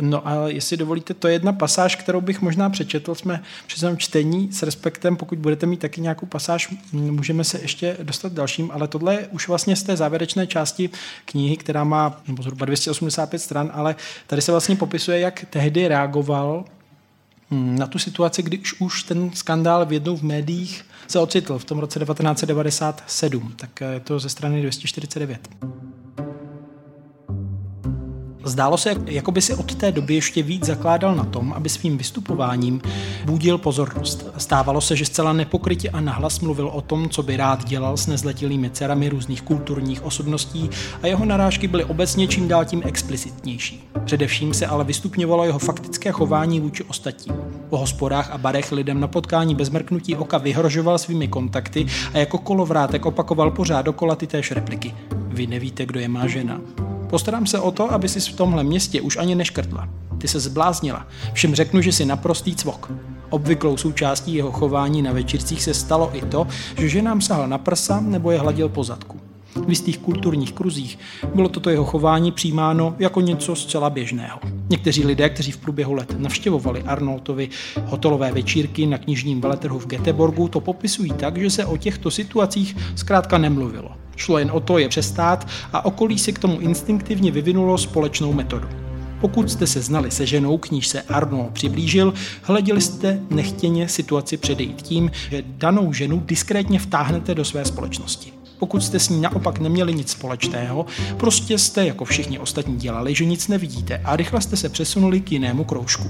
No a jestli dovolíte, to je jedna pasáž, kterou bych možná přečetl, jsme při svém čtení s respektem, pokud budete mít taky nějakou pasáž, můžeme se ještě dostat dalším, ale tohle je už vlastně z té závěrečné části knihy, která má zhruba 285 stran, ale tady se vlastně popisuje, jak tehdy reagoval na tu situaci, když už ten skandál v jednou v médiích se ocitl v tom roce 1997, tak je to ze strany 249. Zdálo se, jako by si od té doby ještě víc zakládal na tom, aby svým vystupováním budil pozornost. Stávalo se, že zcela nepokrytě a nahlas mluvil o tom, co by rád dělal s nezletilými dcerami různých kulturních osobností a jeho narážky byly obecně čím dál tím explicitnější. Především se ale vystupňovalo jeho faktické chování vůči ostatním. Po hospodách a barech lidem na potkání bez mrknutí oka vyhrožoval svými kontakty a jako kolovrátek opakoval pořád dokola ty též repliky. Vy nevíte, kdo je má žena. Postarám se o to, aby si v tomhle městě už ani neškrtla. Ty se zbláznila. Všem řeknu, že si naprostý cvok. Obvyklou součástí jeho chování na večírcích se stalo i to, že ženám sahal na prsa nebo je hladil po zadku. V jistých kulturních kruzích bylo toto jeho chování přijímáno jako něco zcela běžného. Někteří lidé, kteří v průběhu let navštěvovali Arnoltovi hotelové večírky na knižním veletrhu v Göteborgu, to popisují tak, že se o těchto situacích zkrátka nemluvilo. Šlo jen o to je přestát a okolí si k tomu instinktivně vyvinulo společnou metodu. Pokud jste se znali se ženou, k níž se Arno přiblížil, hleděli jste nechtěně situaci předejít tím, že danou ženu diskrétně vtáhnete do své společnosti. Pokud jste s ní naopak neměli nic společného, prostě jste jako všichni ostatní dělali, že nic nevidíte a rychle jste se přesunuli k jinému kroužku.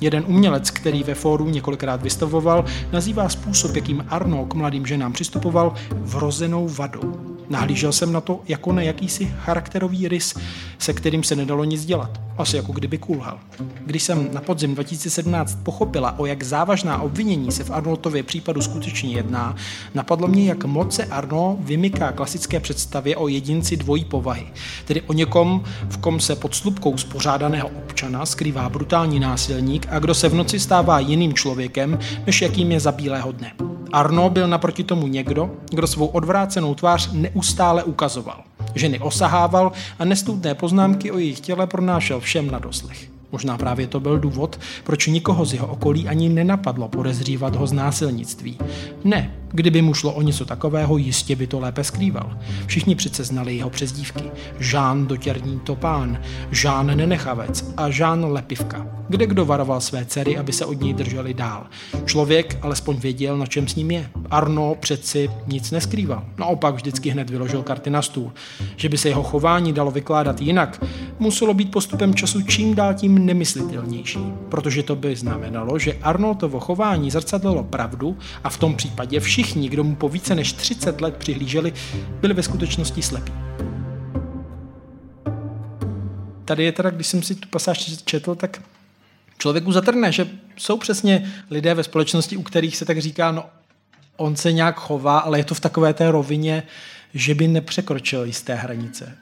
Jeden umělec, který ve fóru několikrát vystavoval, nazývá způsob, jakým Arno k mladým ženám přistupoval, vrozenou vadou. Nahlížel jsem na to jako na jakýsi charakterový rys, se kterým se nedalo nic dělat. Asi jako kdyby kulhal. Když jsem na podzim 2017 pochopila, o jak závažná obvinění se v Arnoltově případu skutečně jedná, napadlo mě, jak moc se Arno vymyká klasické představě o jedinci dvojí povahy, tedy o někom, v kom se pod slupkou spořádaného občana skrývá brutální násilník a kdo se v noci stává jiným člověkem, než jakým je za bílého dne. Arno byl naproti tomu někdo, kdo svou odvrácenou tvář neustále ukazoval. Ženy osahával a nestudné poznámky o jejich těle pronášel všem na doslech. Možná právě to byl důvod, proč nikoho z jeho okolí ani nenapadlo podezřívat ho z násilnictví. Ne, kdyby mu šlo o něco takového, jistě by to lépe skrýval. Všichni přece znali jeho přezdívky. Žán dotěrní topán, Žán nenechavec a Žán lepivka. Kde kdo varoval své dcery, aby se od něj drželi dál. Člověk alespoň věděl, na čem s ním je. Arno přeci nic neskrýval. Naopak vždycky hned vyložil karty na stůl. Že by se jeho chování dalo vykládat jinak, muselo být postupem času čím dál tím nemyslitelnější. Protože to by znamenalo, že Arnoldovo chování zrcadlilo pravdu a v tom případě všichni, kdo mu po více než 30 let přihlíželi, byli ve skutečnosti slepí. Tady je teda, když jsem si tu pasáž četl, tak člověku zatrne, že jsou přesně lidé ve společnosti, u kterých se tak říká, no on se nějak chová, ale je to v takové té rovině, že by nepřekročil jisté hranice.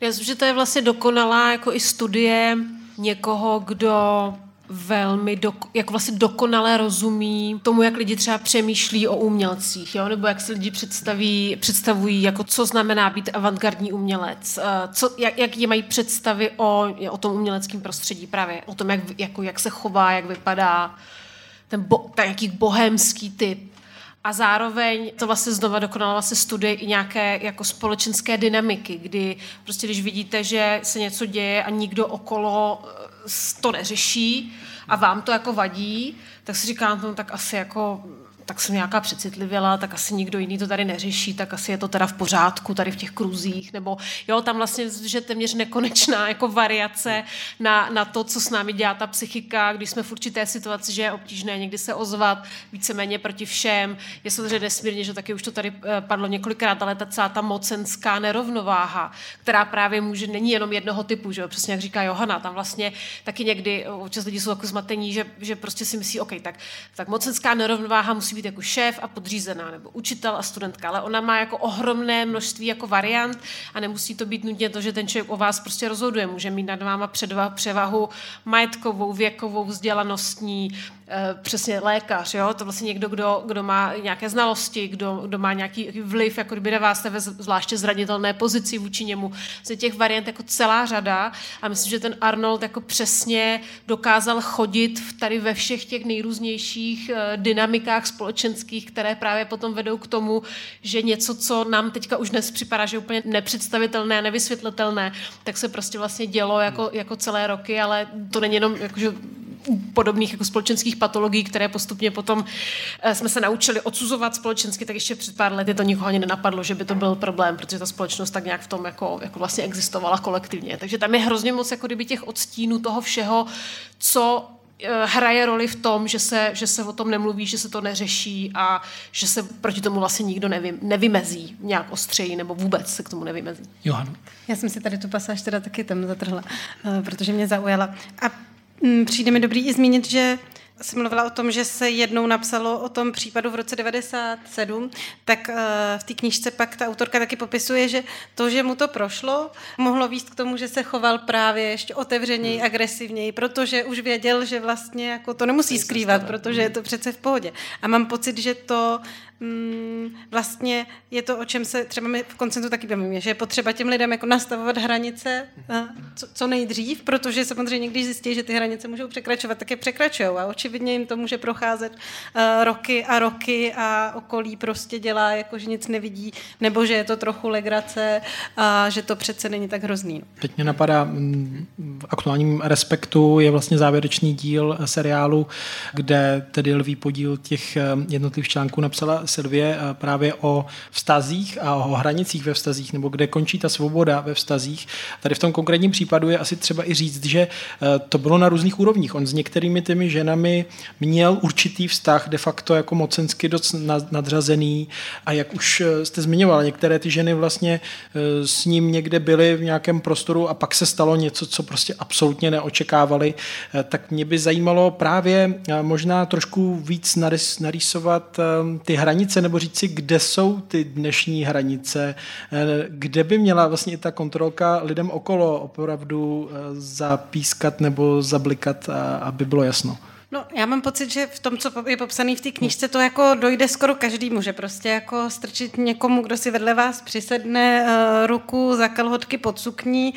Já myslím, že to je vlastně dokonalá jako i studie někoho, kdo velmi do, jako vlastně dokonale rozumí tomu, jak lidi třeba přemýšlí o umělcích, jo? nebo jak se lidi představí, představují, jako co znamená být avantgardní umělec, eh, co, jak, jak je mají představy o, o tom uměleckém prostředí právě, o tom, jak, jako, jak se chová, jak vypadá, ten, bo, ten jaký bohémský typ. A zároveň to vlastně znova dokonala vlastně studie i nějaké jako společenské dynamiky, kdy prostě když vidíte, že se něco děje a nikdo okolo eh, to neřeší a vám to jako vadí, tak si říkám, no tak asi jako tak jsem nějaká přecitlivěla, tak asi nikdo jiný to tady neřeší, tak asi je to teda v pořádku tady v těch kruzích, nebo jo, tam vlastně, že téměř nekonečná jako variace na, na to, co s námi dělá ta psychika, když jsme v určité situaci, že je obtížné někdy se ozvat víceméně proti všem. Je samozřejmě nesmírně, že taky už to tady eh, padlo několikrát, ale ta celá ta mocenská nerovnováha, která právě může, není jenom jednoho typu, že jo, přesně jak říká Johana, tam vlastně taky někdy občas lidi jsou jako zmatení, že, že prostě si myslí, OK, tak, tak mocenská nerovnováha musí být jako šéf a podřízená, nebo učitel a studentka, ale ona má jako ohromné množství jako variant a nemusí to být nutně to, že ten člověk o vás prostě rozhoduje. Může mít nad váma převahu majetkovou, věkovou, vzdělanostní, Eh, přesně lékař, jo? to vlastně někdo, kdo, kdo má nějaké znalosti, kdo, kdo má nějaký vliv, jako kdyby na vás ve zvláště zranitelné pozici vůči němu. Z těch variant jako celá řada a myslím, že ten Arnold jako přesně dokázal chodit v tady ve všech těch nejrůznějších uh, dynamikách společenských, které právě potom vedou k tomu, že něco, co nám teďka už dnes připadá, že je úplně nepředstavitelné, nevysvětlitelné, tak se prostě vlastně dělo jako, jako celé roky, ale to není jenom jako, že podobných jako společenských patologií, které postupně potom eh, jsme se naučili odsuzovat společensky, tak ještě před pár lety to nikoho ani nenapadlo, že by to byl problém, protože ta společnost tak nějak v tom jako, jako vlastně existovala kolektivně. Takže tam je hrozně moc jako kdyby těch odstínů toho všeho, co hraje roli v tom, že se, že se o tom nemluví, že se to neřeší a že se proti tomu vlastně nikdo nevy, nevymezí nějak ostřeji nebo vůbec se k tomu nevymezí. Johan. Já jsem si tady tu pasáž teda taky tam zatrhla, eh, protože mě zaujala. A Mm, přijde mi dobrý i zmínit, že jsem mluvila o tom, že se jednou napsalo o tom případu v roce 97, tak uh, v té knížce pak ta autorka taky popisuje, že to, že mu to prošlo, mohlo víc k tomu, že se choval právě ještě otevřeněji, hmm. agresivněji, protože už věděl, že vlastně jako to nemusí skrývat, protože je to přece v pohodě. A mám pocit, že to mm, vlastně je to, o čem se třeba my v koncentu taky bavíme, že je potřeba těm lidem jako nastavovat hranice co, co nejdřív, protože samozřejmě, když zjistí, že ty hranice můžou překračovat, tak je překračují a očividně jim to může procházet uh, roky a roky a okolí prostě dělá, jako že nic nevidí, nebo že je to trochu legrace a že to přece není tak hrozný. Teď mě napadá, mm, v aktuálním Respektu je vlastně závěrečný díl seriálu, kde tedy lví podíl těch eh, jednotlivých článků napsala Silvie eh, právě o vztazích a o hranicích ve vztazích, nebo kde končí ta svoboda ve vztazích. Tady v tom konkrétním případu je asi třeba i říct, že eh, to bylo na různých úrovních. On s některými těmi ženami měl určitý vztah, de facto jako mocensky dost nadřazený a jak už eh, jste zmiňoval, některé ty ženy vlastně s ním někde byly v nějakém prostoru a pak se stalo něco, co prostě absolutně neočekávali, tak mě by zajímalo právě možná trošku víc narýsovat ty hranice hranice, nebo říct si, kde jsou ty dnešní hranice, eh, kde by měla vlastně i ta kontrolka lidem okolo opravdu eh, zapískat nebo zablikat, aby bylo jasno. No, já mám pocit, že v tom, co je popsané v té knížce, to jako dojde skoro každý že prostě jako strčit někomu, kdo si vedle vás přisedne ruku za kalhotky pod sukní,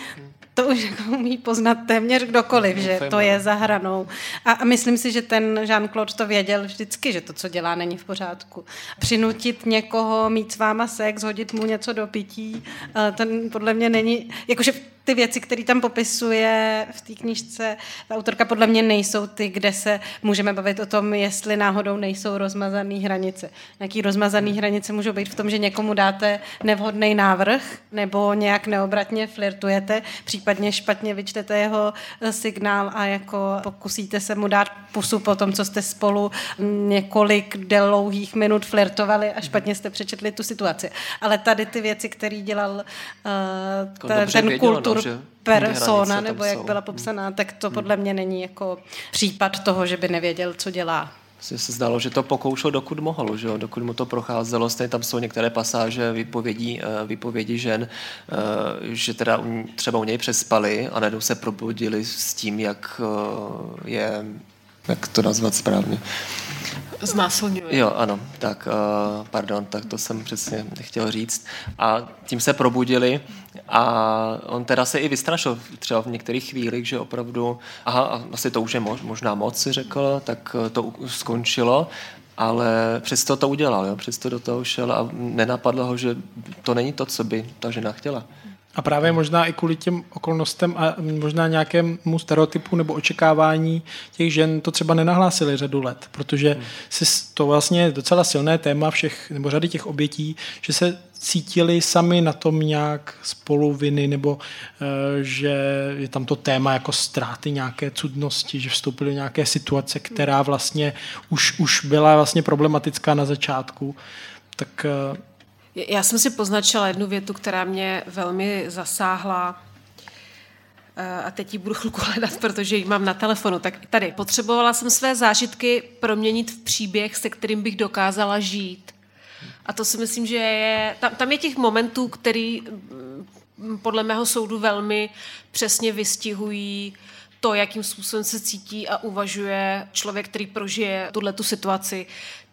to už jako umí poznat téměř kdokoliv, že to je za hranou. A, a myslím si, že ten Jean-Claude to věděl vždycky, že to, co dělá, není v pořádku. Přinutit někoho mít s váma sex, hodit mu něco do pití, eh, ten podle mě není, jakože ty věci, které tam popisuje v té knižce, ta autorka podle mě nejsou ty, kde se můžeme bavit o tom, jestli náhodou nejsou rozmazané hranice. Jaký rozmazané hranice můžou být v tom, že někomu dáte nevhodný návrh nebo nějak neobratně flirtujete, případně špatně vyčtete jeho eh, signál a jako pokusíte se mu dát pusu po tom, co jste spolu několik dlouhých minut flirtovali a špatně jste přečetli tu situaci. Ale tady ty věci, které dělal uh, ten, ten kultur, že persona, nebo jak byla popsaná, tak to podle mě není jako případ toho, že by nevěděl, co dělá. Se zdálo, že to pokoušel, dokud mohl, že? dokud mu to procházelo. Stejně tam jsou některé pasáže vypovědí, eh, vypovědí žen, eh, že teda třeba u něj přespali a najednou se probudili s tím, jak eh, je, jak to nazvat správně, Znásilňuje. Jo, ano, tak, uh, pardon, tak to jsem přesně nechtěl říct. A tím se probudili a on teda se i vystrašil třeba v některých chvílích, že opravdu, aha, asi to už je mož, možná moc, řekl, tak eh, to skončilo, ale přesto to udělal, jo? přesto do toho šel a nenapadlo ho, že to není to, co by ta žena chtěla. A právě možná i kvůli těm okolnostem a možná nějakému stereotypu nebo očekávání těch žen to třeba nenahlásili řadu let, protože hmm. si to vlastně je docela silné téma všech, nebo řady těch obětí, že se cítili sami na tom nějak spolu viny, nebo e, že je tam to téma jako ztráty nějaké cudnosti, že vstoupili do nějaké situace, která vlastně už, už byla vlastně problematická na začátku. Tak e, já jsem si poznačila jednu větu, která mě velmi zasáhla eh, a teď ji budu chvilku hledat, protože ji mám na telefonu. Tak tady, potřebovala jsem své zážitky proměnit v příběh, se kterým bych dokázala žít. A to si myslím, že je... Tam, tam je těch momentů, který mm, podle mého soudu velmi přesně vystihují to, jakým způsobem se cítí a uvažuje člověk, který prožije tuhle tu situaci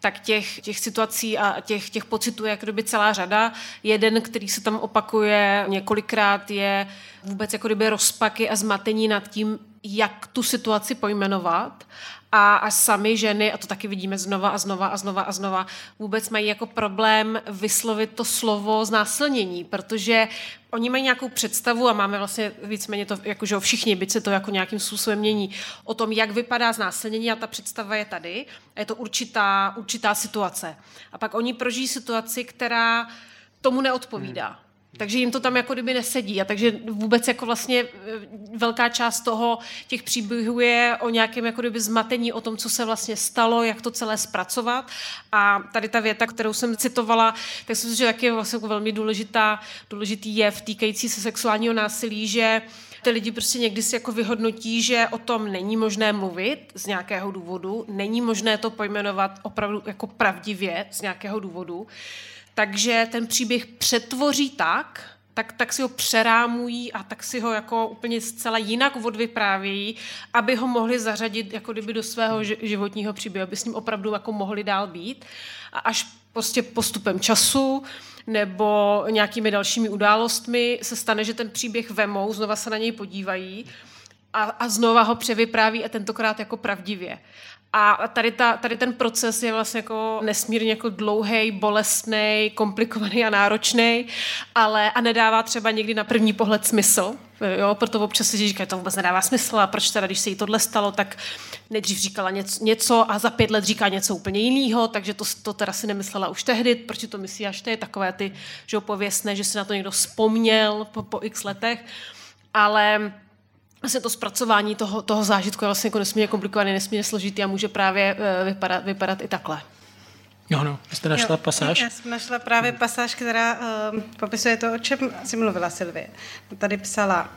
tak těch, těch situací a těch, těch pocitů je kdyby celá řada. Jeden, který se tam opakuje několikrát, je vůbec jako kdyby rozpaky a zmatení nad tím, jak tu situaci pojmenovat a, a sami ženy, a to taky vidíme znova a znova a znova a znova, vůbec mají jako problém vyslovit to slovo znásilnění, protože oni mají nějakou představu a máme vlastně víceméně to, jakože všichni, byť se to jako nějakým způsobem mění, o tom, jak vypadá znásilnění a ta představa je tady a je to určitá, určitá situace. A pak oni prožijí situaci, která tomu neodpovídá. Hmm Takže jim to tam jako kdyby nesedí. A takže vůbec jako vlastně e, velká část toho těch příběhů je o nějakém jako kdyby zmatení o tom, co se vlastně stalo, jak to celé zpracovat. A tady ta věta, kterou jsem citovala, tak si myslím, že taky je vlastně jako velmi důležitá, důležitý jev týkající se sexuálního násilí, že ty lidi prostě někdy si jako vyhodnotí, že o tom není možné mluvit z nějakého důvodu, není možné to pojmenovat opravdu jako pravdivě z nějakého důvodu, takže ten příběh přetvoří tak, tak, tak si ho přerámují a tak si ho jako úplně zcela jinak odvyprávějí, aby ho mohli zařadit jako kdyby do svého životního příběhu, aby s ním opravdu jako mohli dál být. A až prostě postupem času nebo nějakými dalšími událostmi se stane, že ten příběh vemou, znova se na něj podívají a, a znova ho převypráví a tentokrát jako pravdivě. A tady, ta, tady ten proces je vlastně jako nesmírně jako dlouhý, bolestný, komplikovaný a náročný, ale a nedává třeba někdy na první pohled smysl. Jo, proto občas si říká, to vůbec nedává smysl a proč teda, když se jí tohle stalo, tak nejdřív říkala něco, něco a za pět let říká něco úplně jiného, takže to, to teda si nemyslela už tehdy, proč to myslí až teď, takové ty, že pověstné, že si na to někdo vzpomněl po, po x letech, ale vlastně to zpracování toho, toho zážitku je vlastně jako nesmírně komplikované, nesmírně složitý a může právě uh, vypadat, vypadat i takhle. Jo, no, jste našla jo, pasáž? Já jsem našla právě pasáž, která uh, popisuje to, o čem si mluvila Silvie. Tady psala,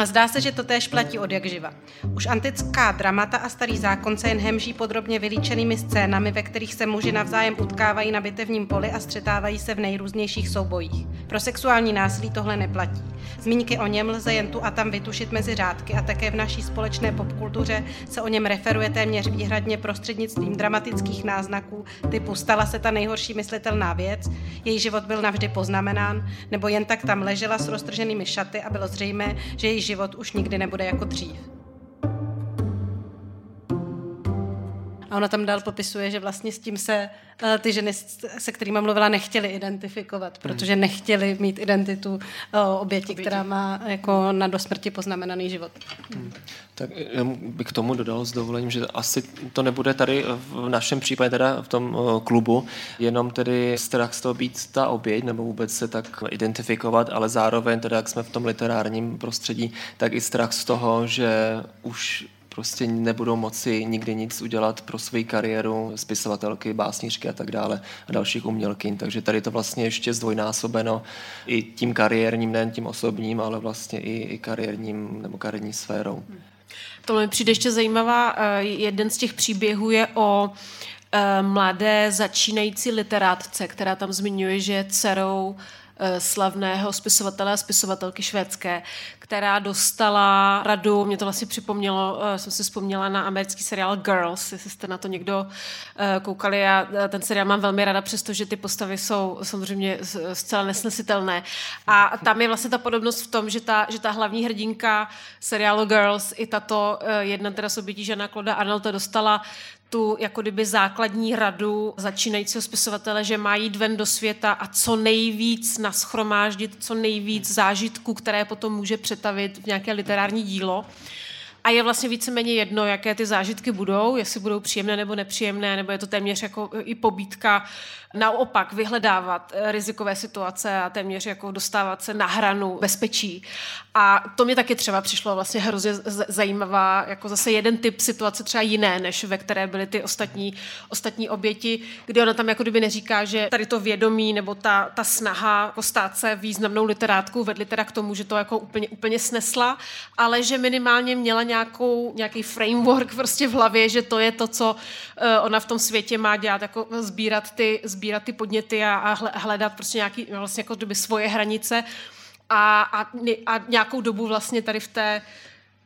a zdá se, že to též platí od jak živa. Už antická dramata a starý zákon se jen hemží podrobně vylíčenými scénami, ve kterých se muži navzájem utkávají na bitevním poli a střetávají se v nejrůznějších soubojích. Pro sexuální násilí tohle neplatí. Zmínky o něm lze jen tu a tam vytušit mezi řádky a také v naší společné popkultuře se o něm referuje téměř výhradně prostřednictvím dramatických náznaků typu stala se ta nejhorší myslitelná věc, její život byl navždy poznamenán, nebo jen tak tam ležela s roztrženými šaty a bylo zřejmé, že její život už nikdy nebude jako dřív. A ona tam dál popisuje, že vlastně s tím se uh, ty ženy, se kterými mluvila, nechtěly identifikovat, hmm. protože nechtěly mít identitu uh, oběti, oběti, která má jako na dosmrti poznamenaný život. Hmm. Tak já bych k tomu dodal s dovolením, že asi to nebude tady v našem případě teda v tom klubu, jenom tedy strach z toho být ta oběť, nebo vůbec se tak identifikovat, ale zároveň teda, jak jsme v tom literárním prostředí, tak i strach z toho, že už prostě nebudou moci nikdy nic udělat pro svou kariéru, spisovatelky, básnířky a tak dále a dalších umělkyň. Takže tady to vlastně ještě zdvojnásobeno i tím kariérním, nejen tím osobním, ale vlastně i, i kariérním nebo kariérní sférou. To mi přijde ještě zajímavá. Eh, jeden z těch příběhů je o eh, mladé začínající literátce, která tam zmiňuje, že je dcerou slavného spisovatele a spisovatelky švédské, která dostala radu, mě to vlastně připomnělo, eh, jsem si vzpomněla na americký seriál Girls, jestli jste na to někdo eh, koukali, já ten seriál mám velmi ráda, přestože ty postavy jsou samozřejmě zcela nesnesitelné. A tam je vlastně ta podobnost v tom, že ta, že ta hlavní hrdinka seriálu Girls, i tato jedna teda z obětí žena Kloda Arnolda dostala tu jako kdyby základní radu začínajícího spisovatele, že má jít ven do světa a co nejvíc naschromáždit, co nejvíc zážitků, které potom může přetavit v nějaké literární dílo. A je vlastně víceméně jedno, jaké ty zážitky budou, jestli budou příjemné nebo nepříjemné, nebo je to téměř jako i pobítka naopak vyhledávat eh, rizikové situace a téměř jako dostávat se na hranu bezpečí. A to mě taky třeba přišlo vlastně hrozně zajímavá, jako zase jeden typ situace třeba jiné, než ve které byly ty ostatní, ostatní oběti, kdy ona tam jako kdyby neříká, že tady to vědomí nebo ta, ta snaha jako stát se významnou literátkou vedli teda k tomu, že to jako úplně, úplně snesla, ale že minimálně měla nějakou, nějaký framework prostě v hlavě, že to je to, co uh, ona v tom světě má dělat, jako sbírat ty, ty podněty a, a hledat prostě nějaký vlastně jako kdyby svoje hranice a, a, a nějakou dobu vlastně tady v té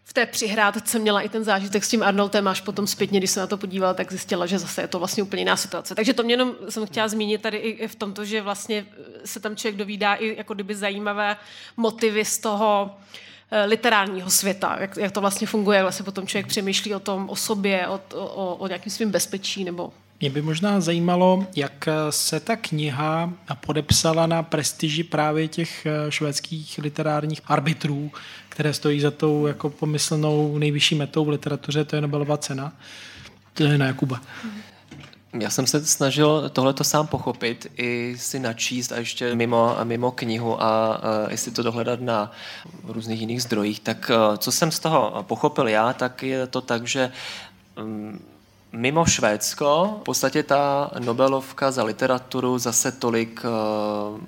v té přihrádce měla i ten zážitek s tím Arnoldem, až potom zpětně, když se na to podívala, tak zjistila, že zase je to vlastně úplně jiná situace. Takže to mě jenom jsem chtěla zmínit tady i v tomto, že vlastně se tam člověk dovídá i jako kdyby zajímavé motivy z toho eh, literárního světa, jak, jak to vlastně funguje, jak vlastně potom člověk přemýšlí o tom, o sobě, o, o, o nějakým svým bezpečí nebo mě by možná zajímalo, jak se ta kniha podepsala na prestiži právě těch eh, švédských literárních arbitrů, které stojí za tou jako pomyslnou nejvyšší metou v literatuře, to je Nobelová cena. To je na Jakuba. Já jsem se snažil tohleto sám pochopit, i si načíst a ještě mimo, mimo knihu a, a jestli to dohledat na různých jiných zdrojích. Tak co jsem z toho pochopil já, tak je to tak, že um, mimo Švédsko v podstatě ta Nobelovka za literaturu zase tolik uh,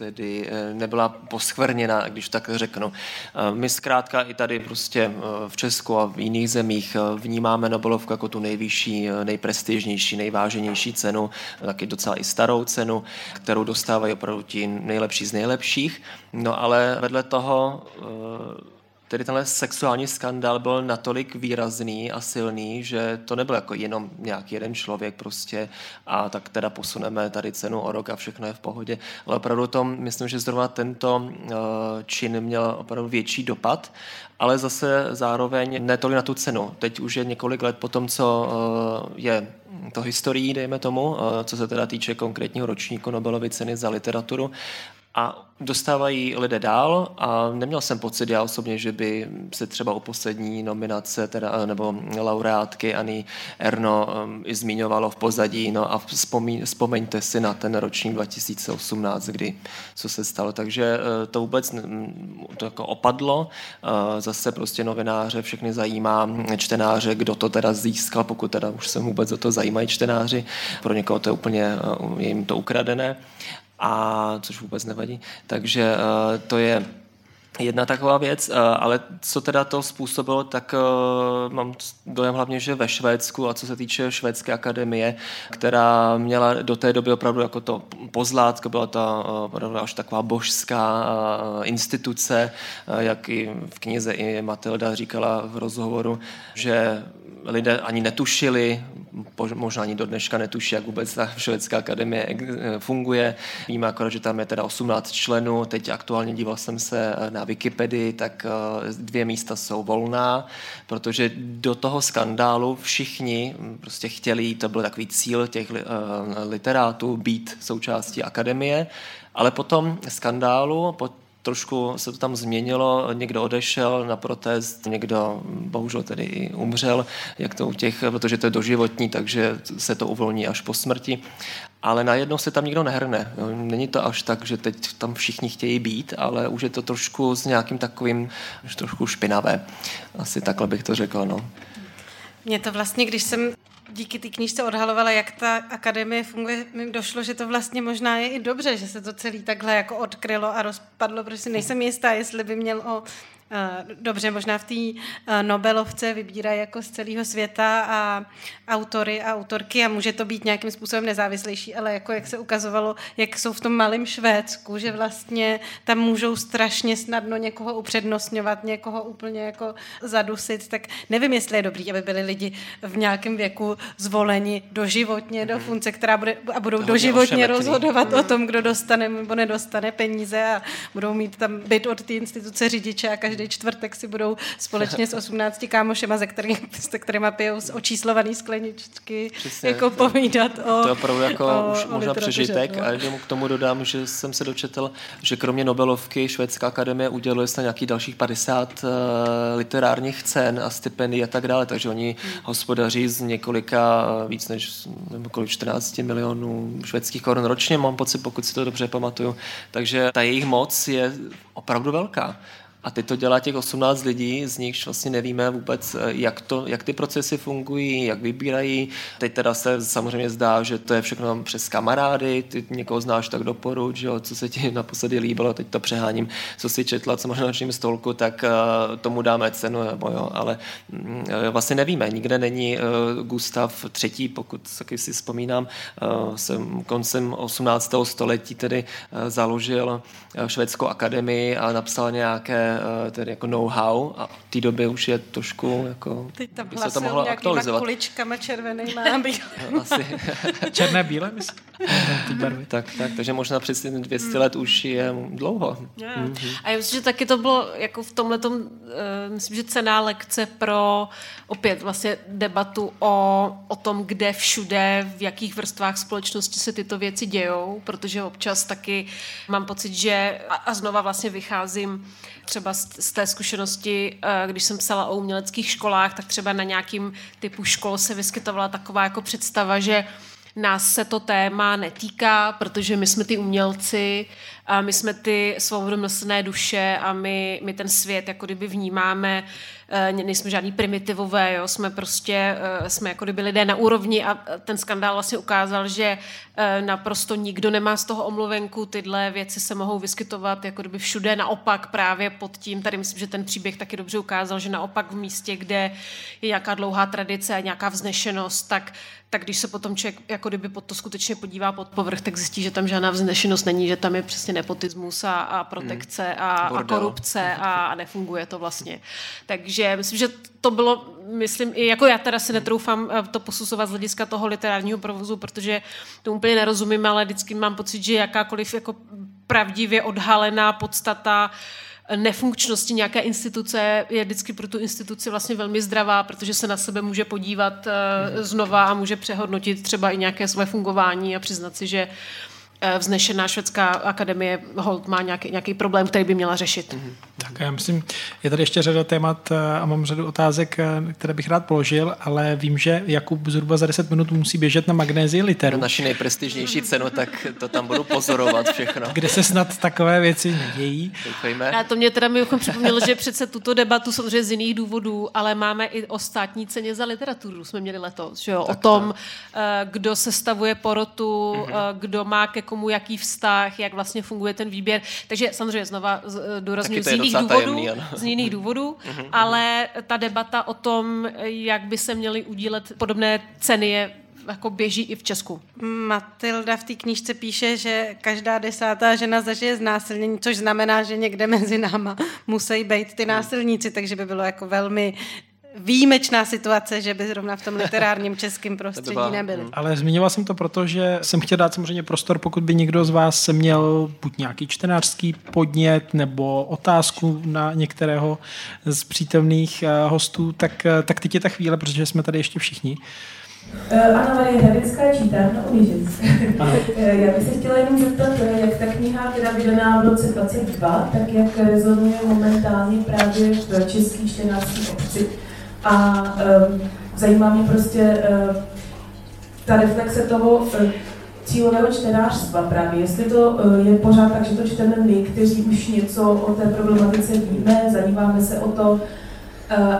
tedy eh, nebyla poschvrněna, když tak řeknu. Eh, my zkrátka i tady prostě eh, v Česku a v jiných zemích vnímáme Nobelovku jako tu nejvyšší, nejprestižnější, nejváženější cenu, taky docela i starou cenu, kterou dostávají opravdu ti nejlepší z nejlepších. No ale vedle toho tedy tenhle sexuální skandál byl natolik výrazný a silný, že to nebyl jako jenom nějaký jeden člověk prostě a tak teda posuneme tady cenu o rok a všechno je v pohodě. Ale opravdu to, myslím, že zrovna tento eh, čin měl opravdu větší dopad, ale zase zároveň ne tolik na tu cenu. Teď už je několik let po tom, co eh, je to historií, dejme tomu, eh, co se teda týče konkrétního ročníku Nobelovy ceny za literaturu a dostávají lidé dál a neměl jsem pocit já osobně, že by se třeba u poslední nominace teda, nebo laureátky Ani Erno um, i zmiňovalo v pozadí, no a vzpomí, vzpomeňte si na ten ročník 2018, kdy co se stalo, takže uh, to vůbec to jako opadlo, uh, zase prostě novináře všechny zajímá, čtenáře, kdo to teda získal, pokud teda už se vůbec o to zajímají čtenáři, pro někoho to je úplně, uh, je jim to ukradené a což vůbec nevadí. Takže uh, to je jedna taková věc, uh, ale co teda to způsobilo, tak uh, mám dojem hlavně, že ve Švédsku a co se týče švédské akademie, která měla do té doby opravdu jako to pozlátko, byla ta opravdu až taková božská instituce, jak i v knize i Matilda říkala v rozhovoru, že lidé ani netušili, možná ani do dneška netuší, jak vůbec ta švédská akademie eh, funguje. Víme akorát, že tam je teda 18 členů, teď aktuálně díval jsem se eh, na Wikipedii, tak eh, dvě místa jsou volná, protože do toho skandálu všichni hm, prostě chtěli, to byl takový cíl těch literátů, být součástí akademie, ale po tom skandálu, po trošku se to tam změnilo, někdo odešel na protest, někdo bohužel tedy i umřel, jak to u těch, protože to je doživotní, takže se to uvolní až po smrti. Ale najednou se tam nikdo nehrne. Není to až tak, že teď tam všichni chtějí být, ale už je to trošku s nějakým takovým, trošku špinavé. Asi takhle bych to řekl. No. Mně to vlastně, když jsem díky té knížce odhalovala, jak ta akademie funguje, mi došlo, že to vlastně možná je i dobře, že se to celý takhle jako odkrylo a rozpadlo, protože nejsem jistá, jestli by měl o dobře, možná v té eh, Nobelovce vybírají jako z celého světa a autory a autorky a může to být nějakým způsobem nezávislejší, ale jako jak se ukazovalo, jak jsou v tom malém Švédsku, že vlastně tam můžou strašně snadno někoho upřednostňovat, někoho úplně jako zadusit, tak nevím, jestli je dobrý, aby byli lidi v nějakém věku zvoleni doživotně do mhm. funkce, která bude a budou doživotně rozhodovat o mhm. tom, kdo dostane nebo nedostane peníze a budou mít tam byt od té instituce řidiče a každý každý čtvrtek si budou společně s 18 kámošema, ze kterým, se kterými pijou z očíslovaný skleničky, Přesně, jako to, povídat o To je opravdu jako o, už o možná přežitek no. a jenom k tomu dodám, že jsem se dočetl, že kromě Nobelovky Švédská akademie uděluje se nějakých dalších 50 uh, eh, literárních cen a stipendií a tak dále, takže oni hmm. hospodaří z několika uh, víc než kolik 14 milionů švédských korun ročně, mám pocit, pokud si to dobře pamatuju. Takže ta jejich moc je opravdu velká. A teď to dělá těch 18 lidí, z nichž vlastně nevíme vůbec, eh, jak, to, jak ty procesy fungují, jak vybírají. Teď teda se samozřejmě zdá, že to je všechno přes kamarády, ty někoho znáš, tak doporuč, jo, co se ti naposledy líbilo, teď to přeháním, co si četla, co možná na stolku, tak uh, tomu dáme cenu, nebo jo, ale uh, vlastně nevíme, nikde není uh, Gustav III., pokud si vzpomínám, jsem koncem 18. století tedy založil Švédskou akademii a napsal nějaké uh, tedy jako know-how a v té době už je trošku jako... Teď tam by se to mohlo aktualizovat. kuličkama červenýma a no, Asi. Černé, bílé, myslím. tak, tak, takže možná přes 200 hmm. let už je dlouho. Yeah. Mm-hmm. A já myslím, že taky to bylo jako v tomhle uh, myslím, že cená lekce pro opět vlastně debatu o, o tom, kde všude, v jakých vrstvách společnosti se tyto věci dějou, protože občas taky mám pocit, že a, a znova vlastně vycházím třeba třeba z, té zkušenosti, eh, když jsem psala o uměleckých školách, tak třeba na nějakým typu škol se vyskytovala taková jako představa, že nás se to téma netýká, protože my jsme ty umělci a my jsme ty svobodomyslné duše a my, my ten svět jako kdyby vnímáme, eh, nejsme žádný primitivové, jo, jsme prostě, eh, jsme jako kdyby lidé na úrovni a ten skandál vlastně ukázal, že eh, naprosto nikdo nemá z toho omluvenku, tyhle věci se mohou vyskytovat jako kdyby všude, naopak právě pod tím, tady myslím, že ten příběh taky dobře ukázal, že naopak v místě, kde je nějaká dlouhá tradice a nějaká vznešenost, tak tak když se potom člověk jako kdyby pod to skutečně podívá pod povrch, tak zjistí, že tam žádná vznešenost není, že tam je přesně nepotismus a, a protekce hmm. a, a korupce a, a nefunguje to vlastně. Takže myslím, že to bylo, myslím, i jako já teda si netroufám eh, to posuzovat z hlediska toho literárního provozu, protože to úplně nerozumím, ale vždycky mám pocit, že jakákoliv jako pravdivě odhalená podstata nefunkčnosti nějaké instituce je vždycky pro tu instituci vlastně velmi zdravá, protože se na sebe může podívat uh, znova a může přehodnotit třeba i nějaké své fungování a přiznat si, že Eh, vznešená švédská akademie hold má nějaký, nějaký problém, který by měla řešit. Mm-hmm. Tak já myslím, je tady ještě řada témat eh, a mám řadu otázek, eh, které bych rád položil, ale vím, že Jakub zhruba za 10 minut musí běžet na magnézii literu. Na naši nejprestižnější cenu, tak to tam budu pozorovat všechno. Kde se snad takové věci nedějí. Doufejme. A to mě teda mi připomnělo, že přece tuto debatu samozřejmě z jiných důvodů, ale máme i o státní ceně za literaturu, jsme měli letos, že jo? o tom, to. kdo sestavuje porotu, mm-hmm. kdo má ke komu jaký vztah, jak vlastně funguje ten výběr. Takže samozřejmě znova eh, důrazně z jiných důvodů, z jiných důvodů, ale ta debata o tom, jak by se měly udílet podobné ceny je jako běží i v Česku. Matilda v té knížce píše, že každá desátá žena zažije znásilnění, což znamená, že někde mezi náma musí být ty násilníci, takže by bylo jako velmi výjimečná situace, že by zrovna v tom literárním českém prostředí nebyly. Ale zmiňoval jsem to proto, že jsem chtěl dát samozřejmě prostor, pokud by někdo z vás se měl buď nějaký čtenářský podnět nebo otázku na některého z přítomných eh, hostů, tak, eh, tak teď je ta chvíle, protože jsme tady ještě všichni. Uh, Anna Marie Hradecká, čítárna Unižic. Já bych se chtěla jenom zeptat, jak ta kniha, teda vydaná v roce 22, tak jak rezonuje momentálně právě v český čtenářský obci a um, zajímá mě prostě uh, ta reflexe toho uh, cílového čtenářstva právě. Jestli to uh, je pořád tak, že to čteme my, kteří už něco o té problematice víme, zajímáme se o to,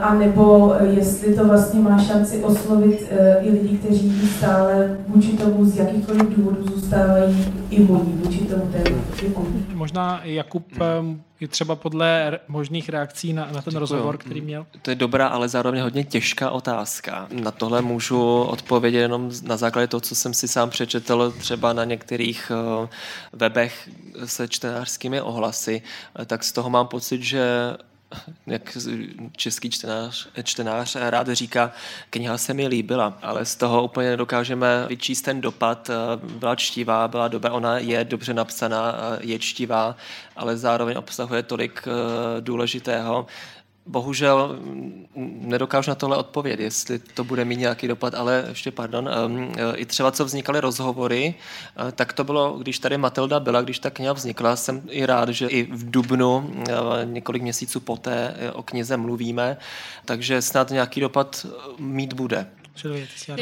a nebo jestli to vlastně má šanci oslovit i lidi, kteří stále vůči tomu z jakýchkoliv důvodů zůstávají imunní vůči tomu tématu. Možná Jakub i třeba podle možných reakcí na, na ten Děkuju. rozhovor, který měl? To je dobrá, ale zároveň hodně těžká otázka. Na tohle můžu odpovědět jenom na základě toho, co jsem si sám přečetl třeba na některých uh, webech se čtenářskými ohlasy, tak z toho mám pocit, že jak český čtenář, čtenář rád říká, kniha se mi líbila, ale z toho úplně nedokážeme vyčíst ten dopad. Byla čtivá, byla dobrá, ona je dobře napsaná, je čtivá, ale zároveň obsahuje tolik eh, důležitého, bohužel nedokážu na tohle odpovědět, jestli to bude mít nějaký dopad, ale ještě pardon, i třeba co vznikaly rozhovory, eh, tak to bylo, když tady Matilda byla, když ta kniha vznikla, jsem i rád, že i v Dubnu, eh, několik měsíců poté eh, o knize mluvíme, takže snad nějaký dopad mít bude.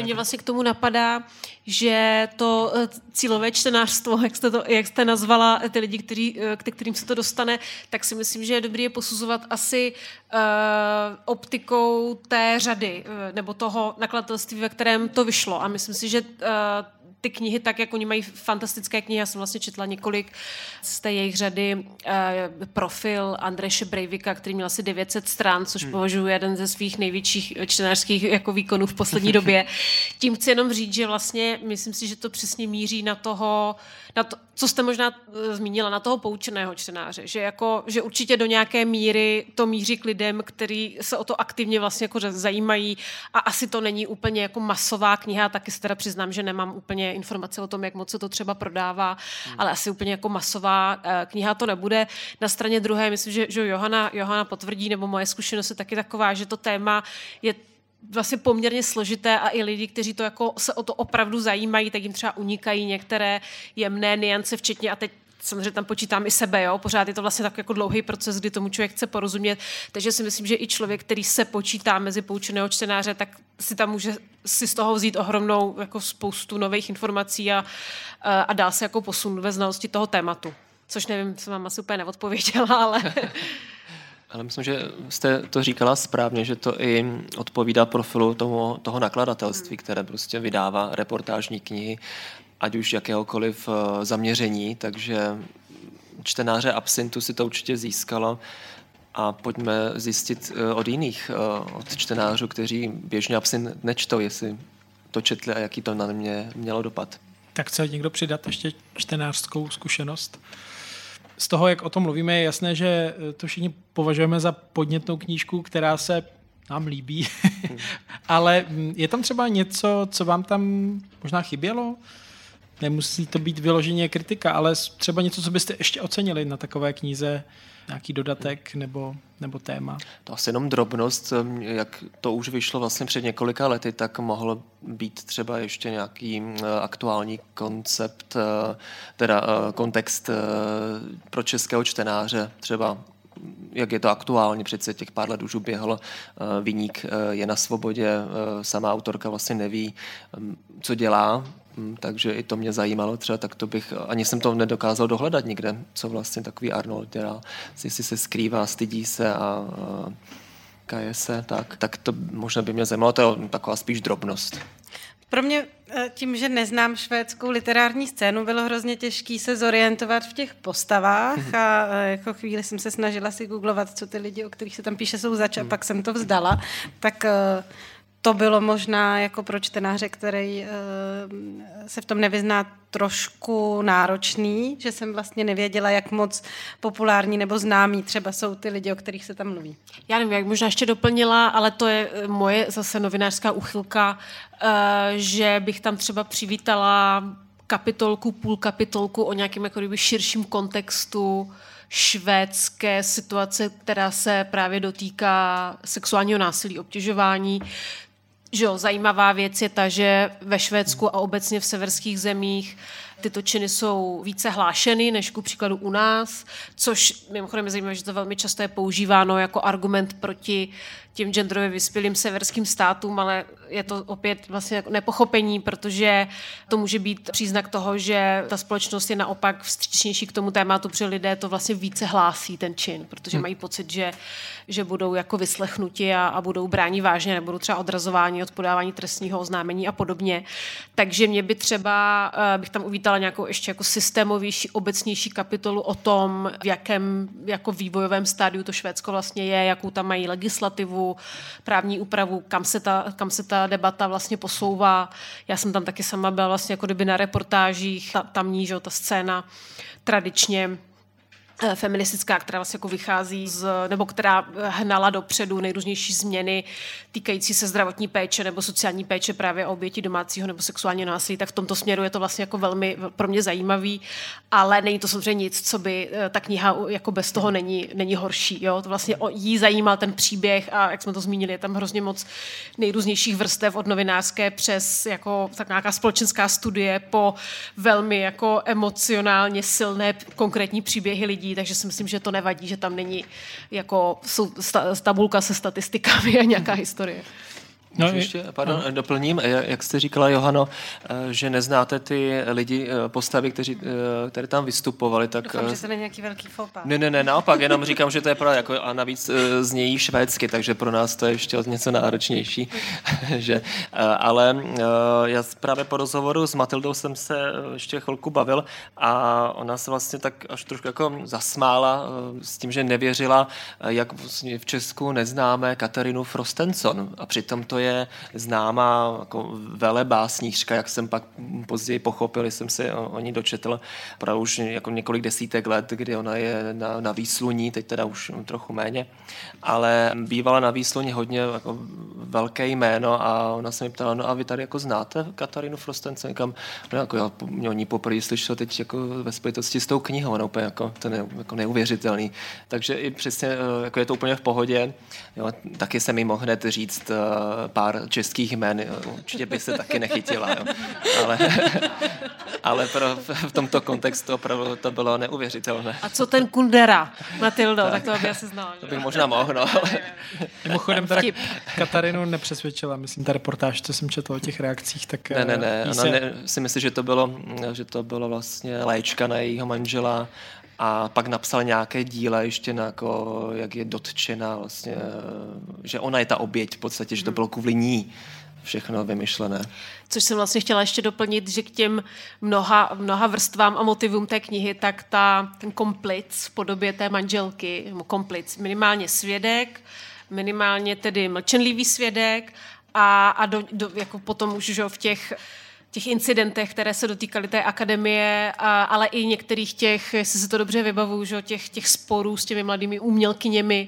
Mě vlastně k tomu napadá, že to eh, cílové čtenářstvo, jak jste, to, jak jste nazvala ty lidi, kteří, eh, k kterým se to dostane, tak si myslím, že je dobré je posuzovat asi uh, optikou té řady nebo toho nakladatelství, ve kterém to vyšlo. A myslím si, že uh, ty knihy, tak jak oni mají fantastické knihy, já jsem vlastně četla několik z té jejich řady eh, profil Andreše Breivika, který měl asi 900 stran, což hmm. považuji jeden ze svých největších čtenářských jako výkonů v poslední době. Tím chci jenom říct, že vlastně myslím si, že to přesně míří na toho, na to, co jste možná eh, zmínila, na toho poučeného čtenáře, že, jako, že určitě do nějaké míry to míří k lidem, kteří se o to aktivně vlastně jako zajímají a asi to není úplně jako masová kniha, taky se teda přiznám, že nemám úplně informace o tom, jak moc se to třeba prodává, hmm. ale asi úplně jako masová eh, kniha to nebude. Na straně druhé, myslím, že, že Johana, Johana potvrdí, nebo moje zkušenost je taky taková, že to téma je vlastně poměrně složité a i lidi, kteří to jako se o to opravdu zajímají, tak jim třeba unikají některé jemné niance, včetně a teď samozřejmě tam počítám i sebe, jo? pořád je to vlastně tak jako dlouhý proces, kdy tomu člověk chce porozumět, takže si myslím, že i člověk, který se počítá mezi poučeného čtenáře, tak si tam může si z toho vzít ohromnou jako spoustu nových informací a, a dá se jako posun ve znalosti toho tématu. Což nevím, jsem vám asi úplně neodpověděla, ale... Ale myslím, že jste to říkala správně, že to i odpovídá profilu toho, toho nakladatelství, které prostě vydává reportážní knihy, ať už jakéhokoliv eh, zaměření, takže čtenáře Absintu si to určitě získalo a pojďme zjistit eh, od jiných, eh, od čtenářů, kteří běžně Absint nečtou, jestli to četli a jaký to na mě mělo dopad. Tak chce někdo přidat ještě čtenářskou zkušenost? Z toho, jak o tom mluvíme, je jasné, že to všichni považujeme za podnětnou knížku, která se nám líbí. Ale je tam třeba něco, co vám tam možná chybělo? Nemusí to být vyloženě kritika, ale třeba něco, co byste ještě ocenili na takové knize, nějaký dodatek nebo, nebo téma? To asi jenom drobnost, jak to už vyšlo vlastně před několika lety, tak mohlo být třeba ještě nějaký aktuální koncept, e, teda e, kontext e, pro českého čtenáře, třeba jak je to aktuálně, přece těch pár let už uběhlo, Viník je na svobodě, sama autorka vlastně neví, co dělá, takže i to mě zajímalo třeba, tak to bych, ani jsem to nedokázal dohledat nikde, co vlastně takový Arnold dělá, jestli se skrývá, stydí se a, a kaje se, tak, tak to možná by mě zajímalo, to je taková spíš drobnost. Pro mě eh, tím, že neznám švédskou literární scénu, bylo hrozně těžké se zorientovat v těch postavách a eh, jako chvíli jsem se snažila si googlovat, co ty lidi, o kterých se tam píše, jsou zač a hmm. pak jsem to vzdala. Tak eh, to bylo možná jako pro čtenáře, který uh, se v tom nevyzná trošku náročný, že jsem vlastně nevěděla, jak moc populární nebo známí třeba jsou ty lidi, o kterých se tam mluví. Já nevím, jak možná ještě doplnila, ale to je eh, moje zase novinářská uchylka, uh, že bych tam třeba přivítala kapitolku, půl kapitolku o nějakém jako širším kontextu švédské situace, která se právě dotýká sexuálního násilí, obtěžování, že jo, zajímavá věc je ta, že ve Švédsku a obecně v severských zemích tyto činy jsou více hlášeny než ku příkladu u nás, což mimochodem je zajímavé, že to velmi často je používáno jako argument proti těm genderově vyspělým severským státům, ale je to opět vlastně jako nepochopení, protože to může být příznak toho, že ta společnost je naopak vstřícnější k tomu tématu, protože lidé to vlastně více hlásí ten čin, protože hmm. mají pocit, že, že budou jako vyslechnuti a, a budou brání vážně, nebudou třeba odrazováni od podávání trestního oznámení a podobně. Takže mě by třeba, uh, bych tam uvítala nějakou ještě jako systémovější, obecnější kapitolu o tom, v jakém jako vývojovém stádiu to Švédsko vlastně je, jakou tam mají legislativu, právní úpravu, kam se ta, kam se ta debata vlastně posouvá. Já jsem tam taky sama byla vlastně jako kdyby na reportážích, ta, tamní, že ta scéna tradičně feministická, která vlastně jako vychází z, nebo která hnala dopředu nejrůznější změny týkající se zdravotní péče nebo sociální péče právě o oběti domácího nebo sexuálního násilí, tak v tomto směru je to vlastně jako velmi pro mě zajímavý, ale není to samozřejmě nic, co by eh, ta kniha jako bez toho není, není horší. Jo? To vlastně jí zajímal ten příběh a jak jsme to zmínili, je tam hrozně moc nejrůznějších vrstev od novinářské přes jako tak nějaká společenská studie po velmi jako emocionálně silné konkrétní příběhy lidí, lidí, takže si myslím, že to nevadí, že tam není jako tabulka se statistikami a nějaká historie. No, ještě, pardon, no. doplním, jak jste říkala, Johano, eh, že neznáte ty lidi, eh, postavy, kteří, eh, které tam vystupovali. Tak... Doufám, že to není nějaký velký fopa. Ne, ne, ne, naopak, jenom říkám, že to je pravda, jako, a navíc znějí švédsky, takže pro nás to je ještě něco náročnější. že, ale já právě po rozhovoru s Matildou jsem se ještě chvilku bavil a ona se vlastně tak až trošku jako zasmála s tím, že nevěřila, jak vlastně v Česku neznáme Katarinu Frostenson a přitom to je známá jako velebásnířka, jak jsem pak později pochopil, jsem se o, o ní dočetl opravdu už jako několik desítek let, kdy ona je na, na výsluní, teď teda už trochu méně, ale bývala na výsluní hodně jako velké jméno a ona se mi ptala, no a vy tady jako znáte Katarínu Frostence? Říkám, no jako já o ní poprvé slyšel teď jako ve spojitosti s tou knihou, no úplně jako, to ne, jako neuvěřitelný. Takže i přesně, eh, jako je to úplně v pohodě. Jo, taky se mi mohl hned říct uh, pár českých jmén, určitě by se taky nechytila, jo. Ale, ale pro, v tomto kontextu opravdu to bylo neuvěřitelné. A co ten Kundera, Matildo, tak, tak to by asi znal. To bych možná mohl, no. Ale... Mimochodem teda Katarinu nepřesvědčila, myslím, ta reportáž, co jsem četl o těch reakcích, tak... Ne, ne, ne, ona se... ne, si myslí, že to bylo, že to bylo vlastně léčka na jejího manžela a pak napsal nějaké díle ještě na jako, jak je dotčena vlastně, že ona je ta oběť v podstatě, že to bylo kvůli ní všechno vymyšlené. Což jsem vlastně chtěla ještě doplnit, že k těm mnoha, mnoha vrstvám a motivům té knihy, tak ta, ten komplic v podobě té manželky, komplic, minimálně svědek, minimálně tedy mlčenlivý svědek a, a do, do, jako potom už že v těch těch incidentech, které se dotýkaly té akademie, a, ale i některých těch, jestli se to dobře vybavuju, že, těch, těch sporů s těmi mladými umělkyněmi,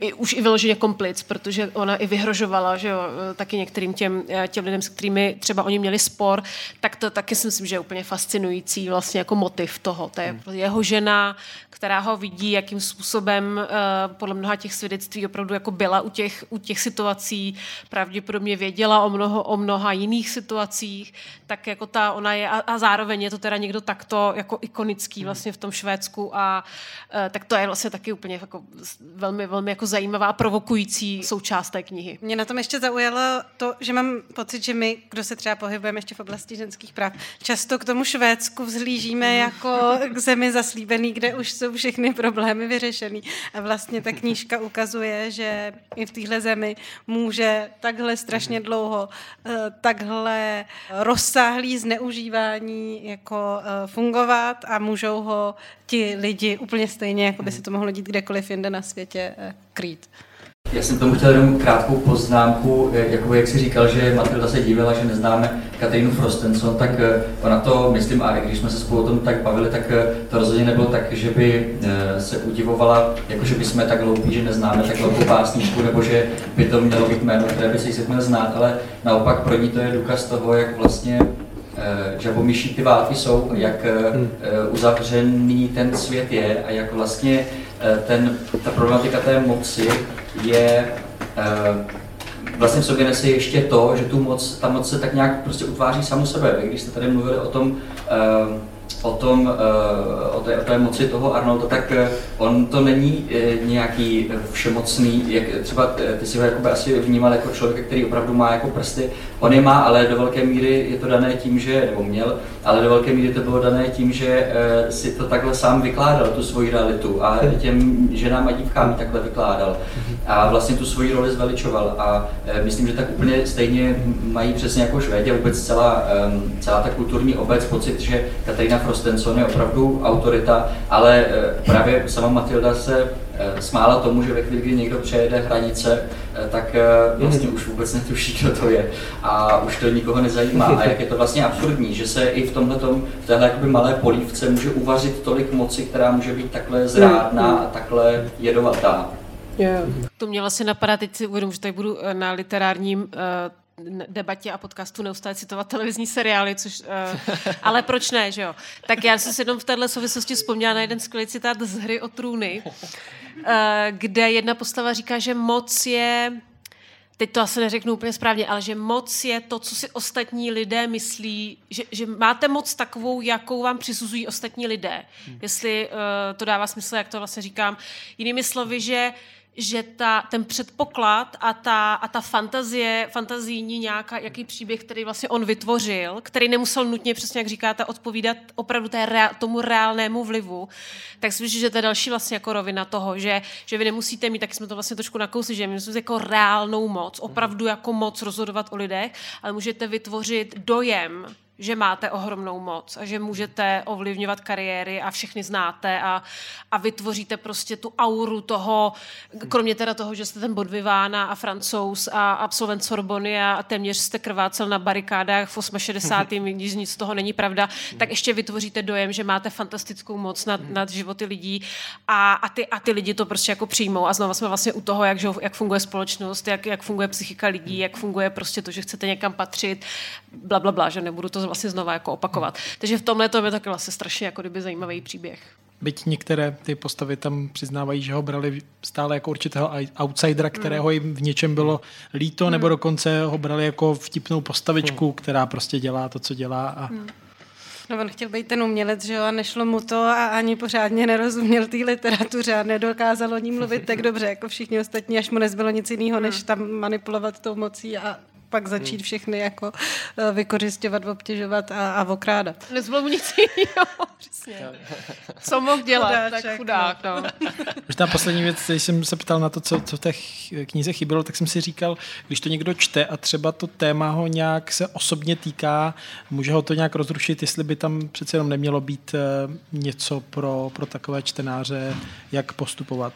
i, už i vyloženě komplic, protože ona i vyhrožovala, že jo, taky některým těm, těm lidem, s kterými třeba oni měli spor, tak to taky si myslím, že je úplně fascinující vlastně jako motiv toho. To je hmm. jeho žena, která ho vidí, jakým způsobem uh, podle mnoha těch svědectví opravdu jako byla u těch, u těch situací, pravděpodobně věděla o, mnoho, o mnoha jiných situacích, tak jako ta ona je a, a zároveň je to teda někdo takto jako ikonický hmm. vlastně v tom Švédsku a tak to je vlastně taky úplně jako velmi, velmi jako zajímavá provokující součást té knihy. Mě na tom ještě zaujalo to, že mám pocit, že my, kdo se třeba pohybujeme ještě v oblasti ženských práv, často k tomu Švédsku vzhlížíme mm. jako k zemi zaslíbený, kde už jsou všechny problémy vyřešený. A vlastně ta knížka ukazuje, že i v téhle zemi může takhle strašně mm. dlouho, eh, takhle rozsáhlý zneužívání jako eh, fungovat a můžou ho ti lidi úplně stejně, jako by se to mohlo dít kdekoliv jinde na světě eh, krýt. Já jsem tomu chtěl jenom krátkou poznámku, jako jak si říkal, že Matilda se divila, že neznáme Katerínu Frostenson, tak eh, ona to, myslím, a když jsme se spolu o tom tak bavili, tak eh, to rozhodně nebylo tak, že by se udivovala, jako že by jsme tak hloupí, že neznáme tak velkou básničku, nebo že by to mělo být jméno, které by si měl znát, ale naopak pro ní to je důkaz toho, jak vlastně Eh, žabomyší ty války jsou, jak eh, hmm. eh, uzavřený ten svět je a jak vlastně ten, ta problematika té moci je vlastně v sobě nese ještě to, že tu moc, ta moc se tak nějak prostě utváří samu sebe. Vy, když jste tady mluvili o tom, o tom, eh, o té, o té moci toho Arnolda, tak eh, on to není eh, nějaký všemocný, jak třeba ty si ho jakoby asi vnímal jako člověk, který opravdu má jako prsty. On je má, ale do velké míry je to dané tím, že, nebo měl, ale do velké míry to bylo dané tím, že si to takhle sám vykládal, tu svoji realitu a těm ženám a dívkám takhle vykládal. A vlastně tu svoji roli zveličoval. A myslím, že tak úplně stejně mají přesně jako Švédě vůbec celá, celá ta kulturní obec pocit, že Katarina Frostenson je opravdu autorita, ale eh, právě sama Matilda se eh, smála tomu, že ve chvíli, kdy někdo přejede hranice, eh, tak vlastně už vůbec netuší, kdo to je a už to nikoho nezajímá. A jak je to vlastně absurdní, že se i v tomhletom, v téhle jakoby malé polívce může uvařit tolik moci, která může být takhle zrádná a takhle jedovatá. Yeah. To mě vlastně napadá, teď si uvědomím, že tady budu na literárním uh, debatě a podcastu neustále citovat televizní seriály, což, uh, ale proč ne, že jo? Tak já jsem si jenom v této souvislosti vzpomněla na jeden skvělý citát z hry o trůny, uh, kde jedna postava říká, že moc je teď to asi neřeknu úplně správně, ale že moc je to, co si ostatní lidé myslí, že, že máte moc takovou, jakou vám přisuzují ostatní lidé. Hmm. Jestli uh, to dává smysl, jak to vlastně říkám. Jinými slovy, že že ta, ten předpoklad a ta, a ta fantazie, fantazijní nějaká, jaký příběh, který vlastně on vytvořil, který nemusel nutně, přesně jak říkáte, odpovídat opravdu té rea, tomu reálnému vlivu, tak si myslím, že to je další vlastně jako rovina toho, že, že vy nemusíte mít, tak jsme to vlastně trošku nakousli, že musíte jako reálnou moc, opravdu jako moc rozhodovat o lidech, ale můžete vytvořit dojem, že máte ohromnou moc a že můžete ovlivňovat kariéry a všechny znáte a, a vytvoříte prostě tu auru toho, kromě teda toho, že jste ten Bodvivána a francouz a absolvent Sorbony a téměř jste krvácel na barikádách v 68. když nic z toho není pravda, tak ještě vytvoříte dojem, že máte fantastickou moc nad, nad životy lidí a, a, ty, a ty lidi to prostě jako přijmou a znovu jsme vlastně u toho, jak, jak funguje společnost, jak, jak funguje psychika lidí, jak funguje prostě to, že chcete někam patřit, bla, bla, bla, že nebudu to vlastně znova jako opakovat. Takže v tomhle to je taky vlastně strašně jako kdyby zajímavý příběh. Byť některé ty postavy tam přiznávají, že ho brali stále jako určitého outsidera, kterého jim v něčem bylo líto, nebo dokonce ho brali jako vtipnou postavičku, která prostě dělá to, co dělá. A... No on chtěl být ten umělec, že jo, a nešlo mu to a ani pořádně nerozuměl té literatuře a nedokázal o ní mluvit tak dobře, jako všichni ostatní, až mu nezbylo nic jiného, než tam manipulovat tou mocí a pak začít všechny jako eh, vykořišťovat, obtěžovat a, a okrádat. Nezbylo mu nic jiného, přesně. Co mohl dělat, Chudáček, tak chudák, no. Možná poslední věc, když jsem se ptal na to, co, co v té knize chybělo, tak jsem si říkal, když to někdo čte a třeba to téma ho nějak se osobně týká, může ho to nějak rozrušit, jestli by tam přece jenom nemělo být eh, něco pro, pro takové čtenáře, jak postupovat.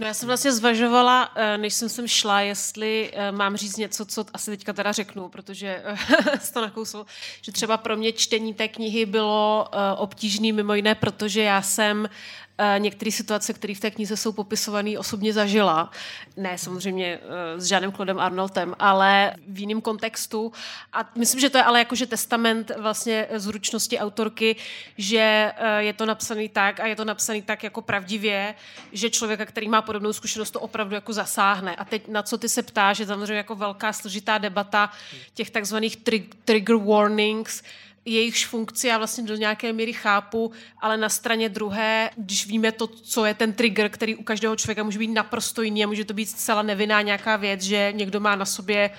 No já jsem vlastně zvažovala, eh, než jsem sem šla, jestli eh, mám říct něco, co asi teďka teda řeknu, protože jsi to nakousl, že třeba pro mě čtení té knihy bylo obtížný mimo jiné, protože já jsem Eh, některé situace, které v té knize jsou popisované, osobně zažila. Ne samozřejmě eh, s žádným Klodem Arnoldem, ale v jiném kontextu. A myslím, že to je ale jakože testament vlastně zručnosti autorky, že eh, je to napsaný tak a je to napsaný tak jako pravdivě, že člověka, který má podobnou zkušenost, to opravdu jako zasáhne. A teď na co ty se ptáš, je samozřejmě jako velká složitá debata těch takzvaných trigger warnings, jejichž funkci já vlastně do nějaké míry chápu, ale na straně druhé, když víme to, co je ten trigger, který u každého člověka může být naprosto jiný a může to být zcela nevinná nějaká věc, že někdo má na sobě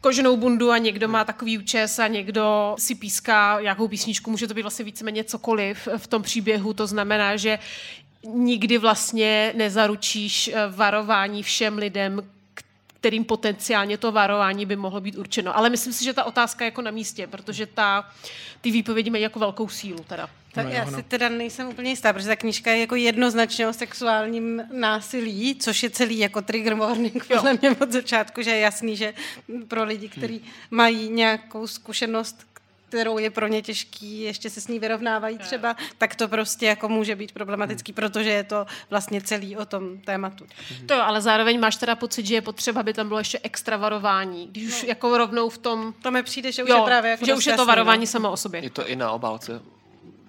koženou bundu a někdo má takový účes a někdo si píská nějakou písničku, může to být vlastně víceméně cokoliv v tom příběhu, to znamená, že nikdy vlastně nezaručíš varování všem lidem, kterým potenciálně to varování by mohlo být určeno. Ale myslím si, že ta otázka je jako na místě, protože ta, ty výpovědi mají jako velkou sílu. Teda. Tak já si teda nejsem úplně jistá, protože ta knížka je jako jednoznačně o sexuálním násilí, což je celý jako trigger warning podle mě od začátku, že je jasný, že pro lidi, kteří mají nějakou zkušenost, kterou je pro ně těžký, ještě se s ní vyrovnávají třeba, tak to prostě jako může být problematický, hmm. protože je to vlastně celý o tom tématu. To jo, ale zároveň máš teda pocit, že je potřeba, aby tam bylo ještě extra varování, když už no. jako rovnou v tom... To mi přijde, že už jo, je právě jako že už je to varování no. samo o sobě. Je to i na obálce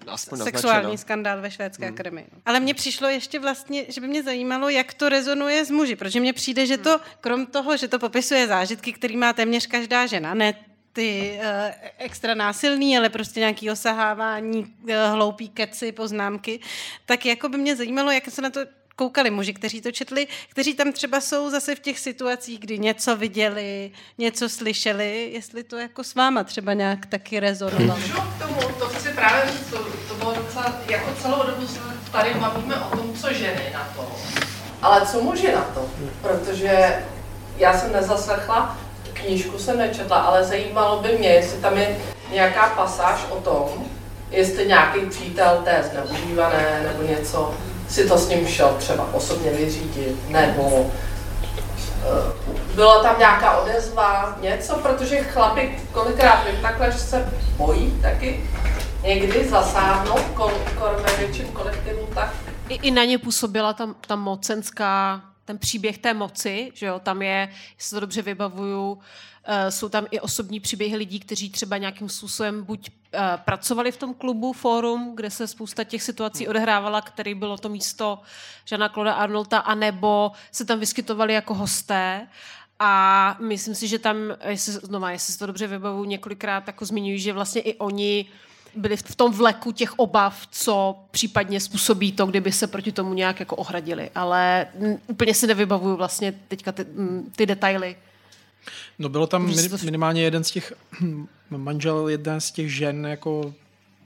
aspoň sexuální naznačeno. skandál ve švédské hmm. akademii. Ale mně přišlo ještě vlastně, že by mě zajímalo, jak to rezonuje s muži, protože mně přijde, že to, krom toho, že to popisuje zážitky, který má téměř každá žena, ne ty uh, extra násilný, ale prostě nějaký osahávání, uh, hloupý keci, poznámky, tak jako by mě zajímalo, jak se na to koukali muži, kteří to četli, kteří tam třeba jsou zase v těch situacích, kdy něco viděli, něco slyšeli, jestli to jako s váma třeba nějak taky rezonovalo. Můžu k tomu, to chci právě říct, to, to bylo docela, jako celou dobu tady bavíme o tom, co ženy na to, ale co muži na to, protože já jsem nezaslechla knížku jsem nečetla, ale zajímalo by mě, jestli tam je nějaká pasáž o tom, jestli nějaký přítel té zneužívané nebo něco si to s ním šel třeba osobně vyřídit, nebo eh, byla tam nějaká odezva, něco, protože chlapi kolikrát vím takhle, že se bojí taky někdy zasáhnout kol, kol, ve větším kolektivu, tak i, I na ně působila tam ta mocenská ten příběh té moci, že jo, tam je, jestli to dobře vybavuju, uh, jsou tam i osobní příběhy lidí, kteří třeba nějakým způsobem buď uh, pracovali v tom klubu, fórum, kde se spousta těch situací hmm. odehrávala, který bylo to místo Žana Kloda Arnolta, anebo se tam vyskytovali jako hosté. A myslím si, že tam, jestli, znova, jestli se to dobře vybavuju, několikrát jako zmiňují, že vlastně i oni uh, byli v tom vleku těch obav, co případně způsobí to, kdyby se proti tomu nějak jako ohradili. Ale úplně si nevybavuju vlastně teďka ty, ty detaily. No bylo tam minimálně jeden z těch manžel, jedna z těch žen jako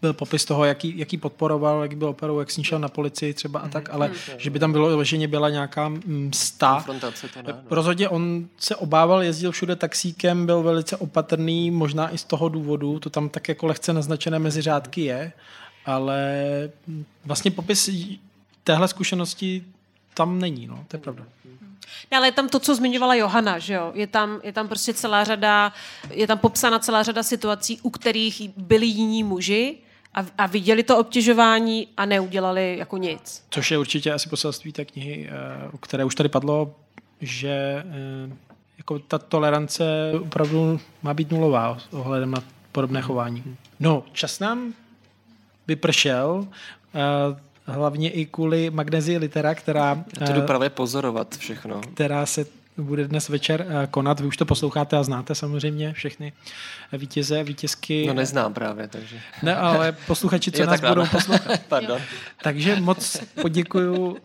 byl popis toho, jaký, jaký podporoval, jak byl operou, jak s ní šel na policii třeba a tak, ale že by tam bylo, že byla nějaká msta. Ne, no. Rozhodně on se obával, jezdil všude taxíkem, byl velice opatrný, možná i z toho důvodu, to tam tak jako lehce naznačené mezi řádky je, ale vlastně popis téhle zkušenosti tam není, no, to je pravda. Ale je tam to, co zmiňovala Johana, že jo? Je tam, je tam prostě celá řada, je tam popsána celá řada situací, u kterých byli jiní muži a, a viděli to obtěžování a neudělali jako nic. Což je určitě asi poselství té knihy, o které už tady padlo, že jako ta tolerance opravdu má být nulová ohledem na podobné chování. No, čas nám vypršel hlavně i kvůli Magnezii Litera, která... Já to jdu právě pozorovat všechno. Která se bude dnes večer konat. Vy už to posloucháte a znáte samozřejmě všechny vítěze, vítězky. No neznám právě, takže... Ne, ale posluchači, co nás budou poslouchat. Pardon. Takže moc poděkuju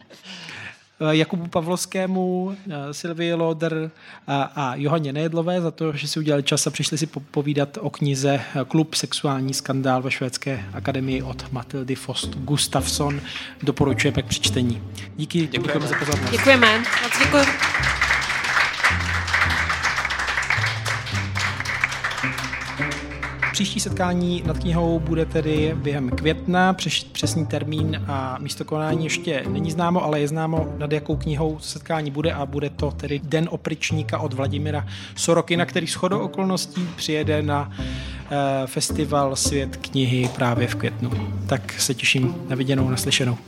eh, Jakubu Pavlovskému, eh, Silvii Loder a, a Johaně Nejedlové za to, že si udělali čas a přišli si po- povídat o knize eh, Klub sexuální skandál ve švédské akademii od Matildy Fost Gustafsson. Doporučujeme k přečtení. Díky, děkujeme za pozornost. Děkujeme. Moc děkuji. Příští setkání nad knihou bude tedy během května. Přes, přesný termín a místo konání ještě není známo, ale je známo, nad jakou knihou setkání bude a bude to tedy Den opričníka od Vladimira Sorokina, který shodou okolností přijede na eh, festival Svět knihy právě v květnu. Tak se těším na viděnou, naslyšenou.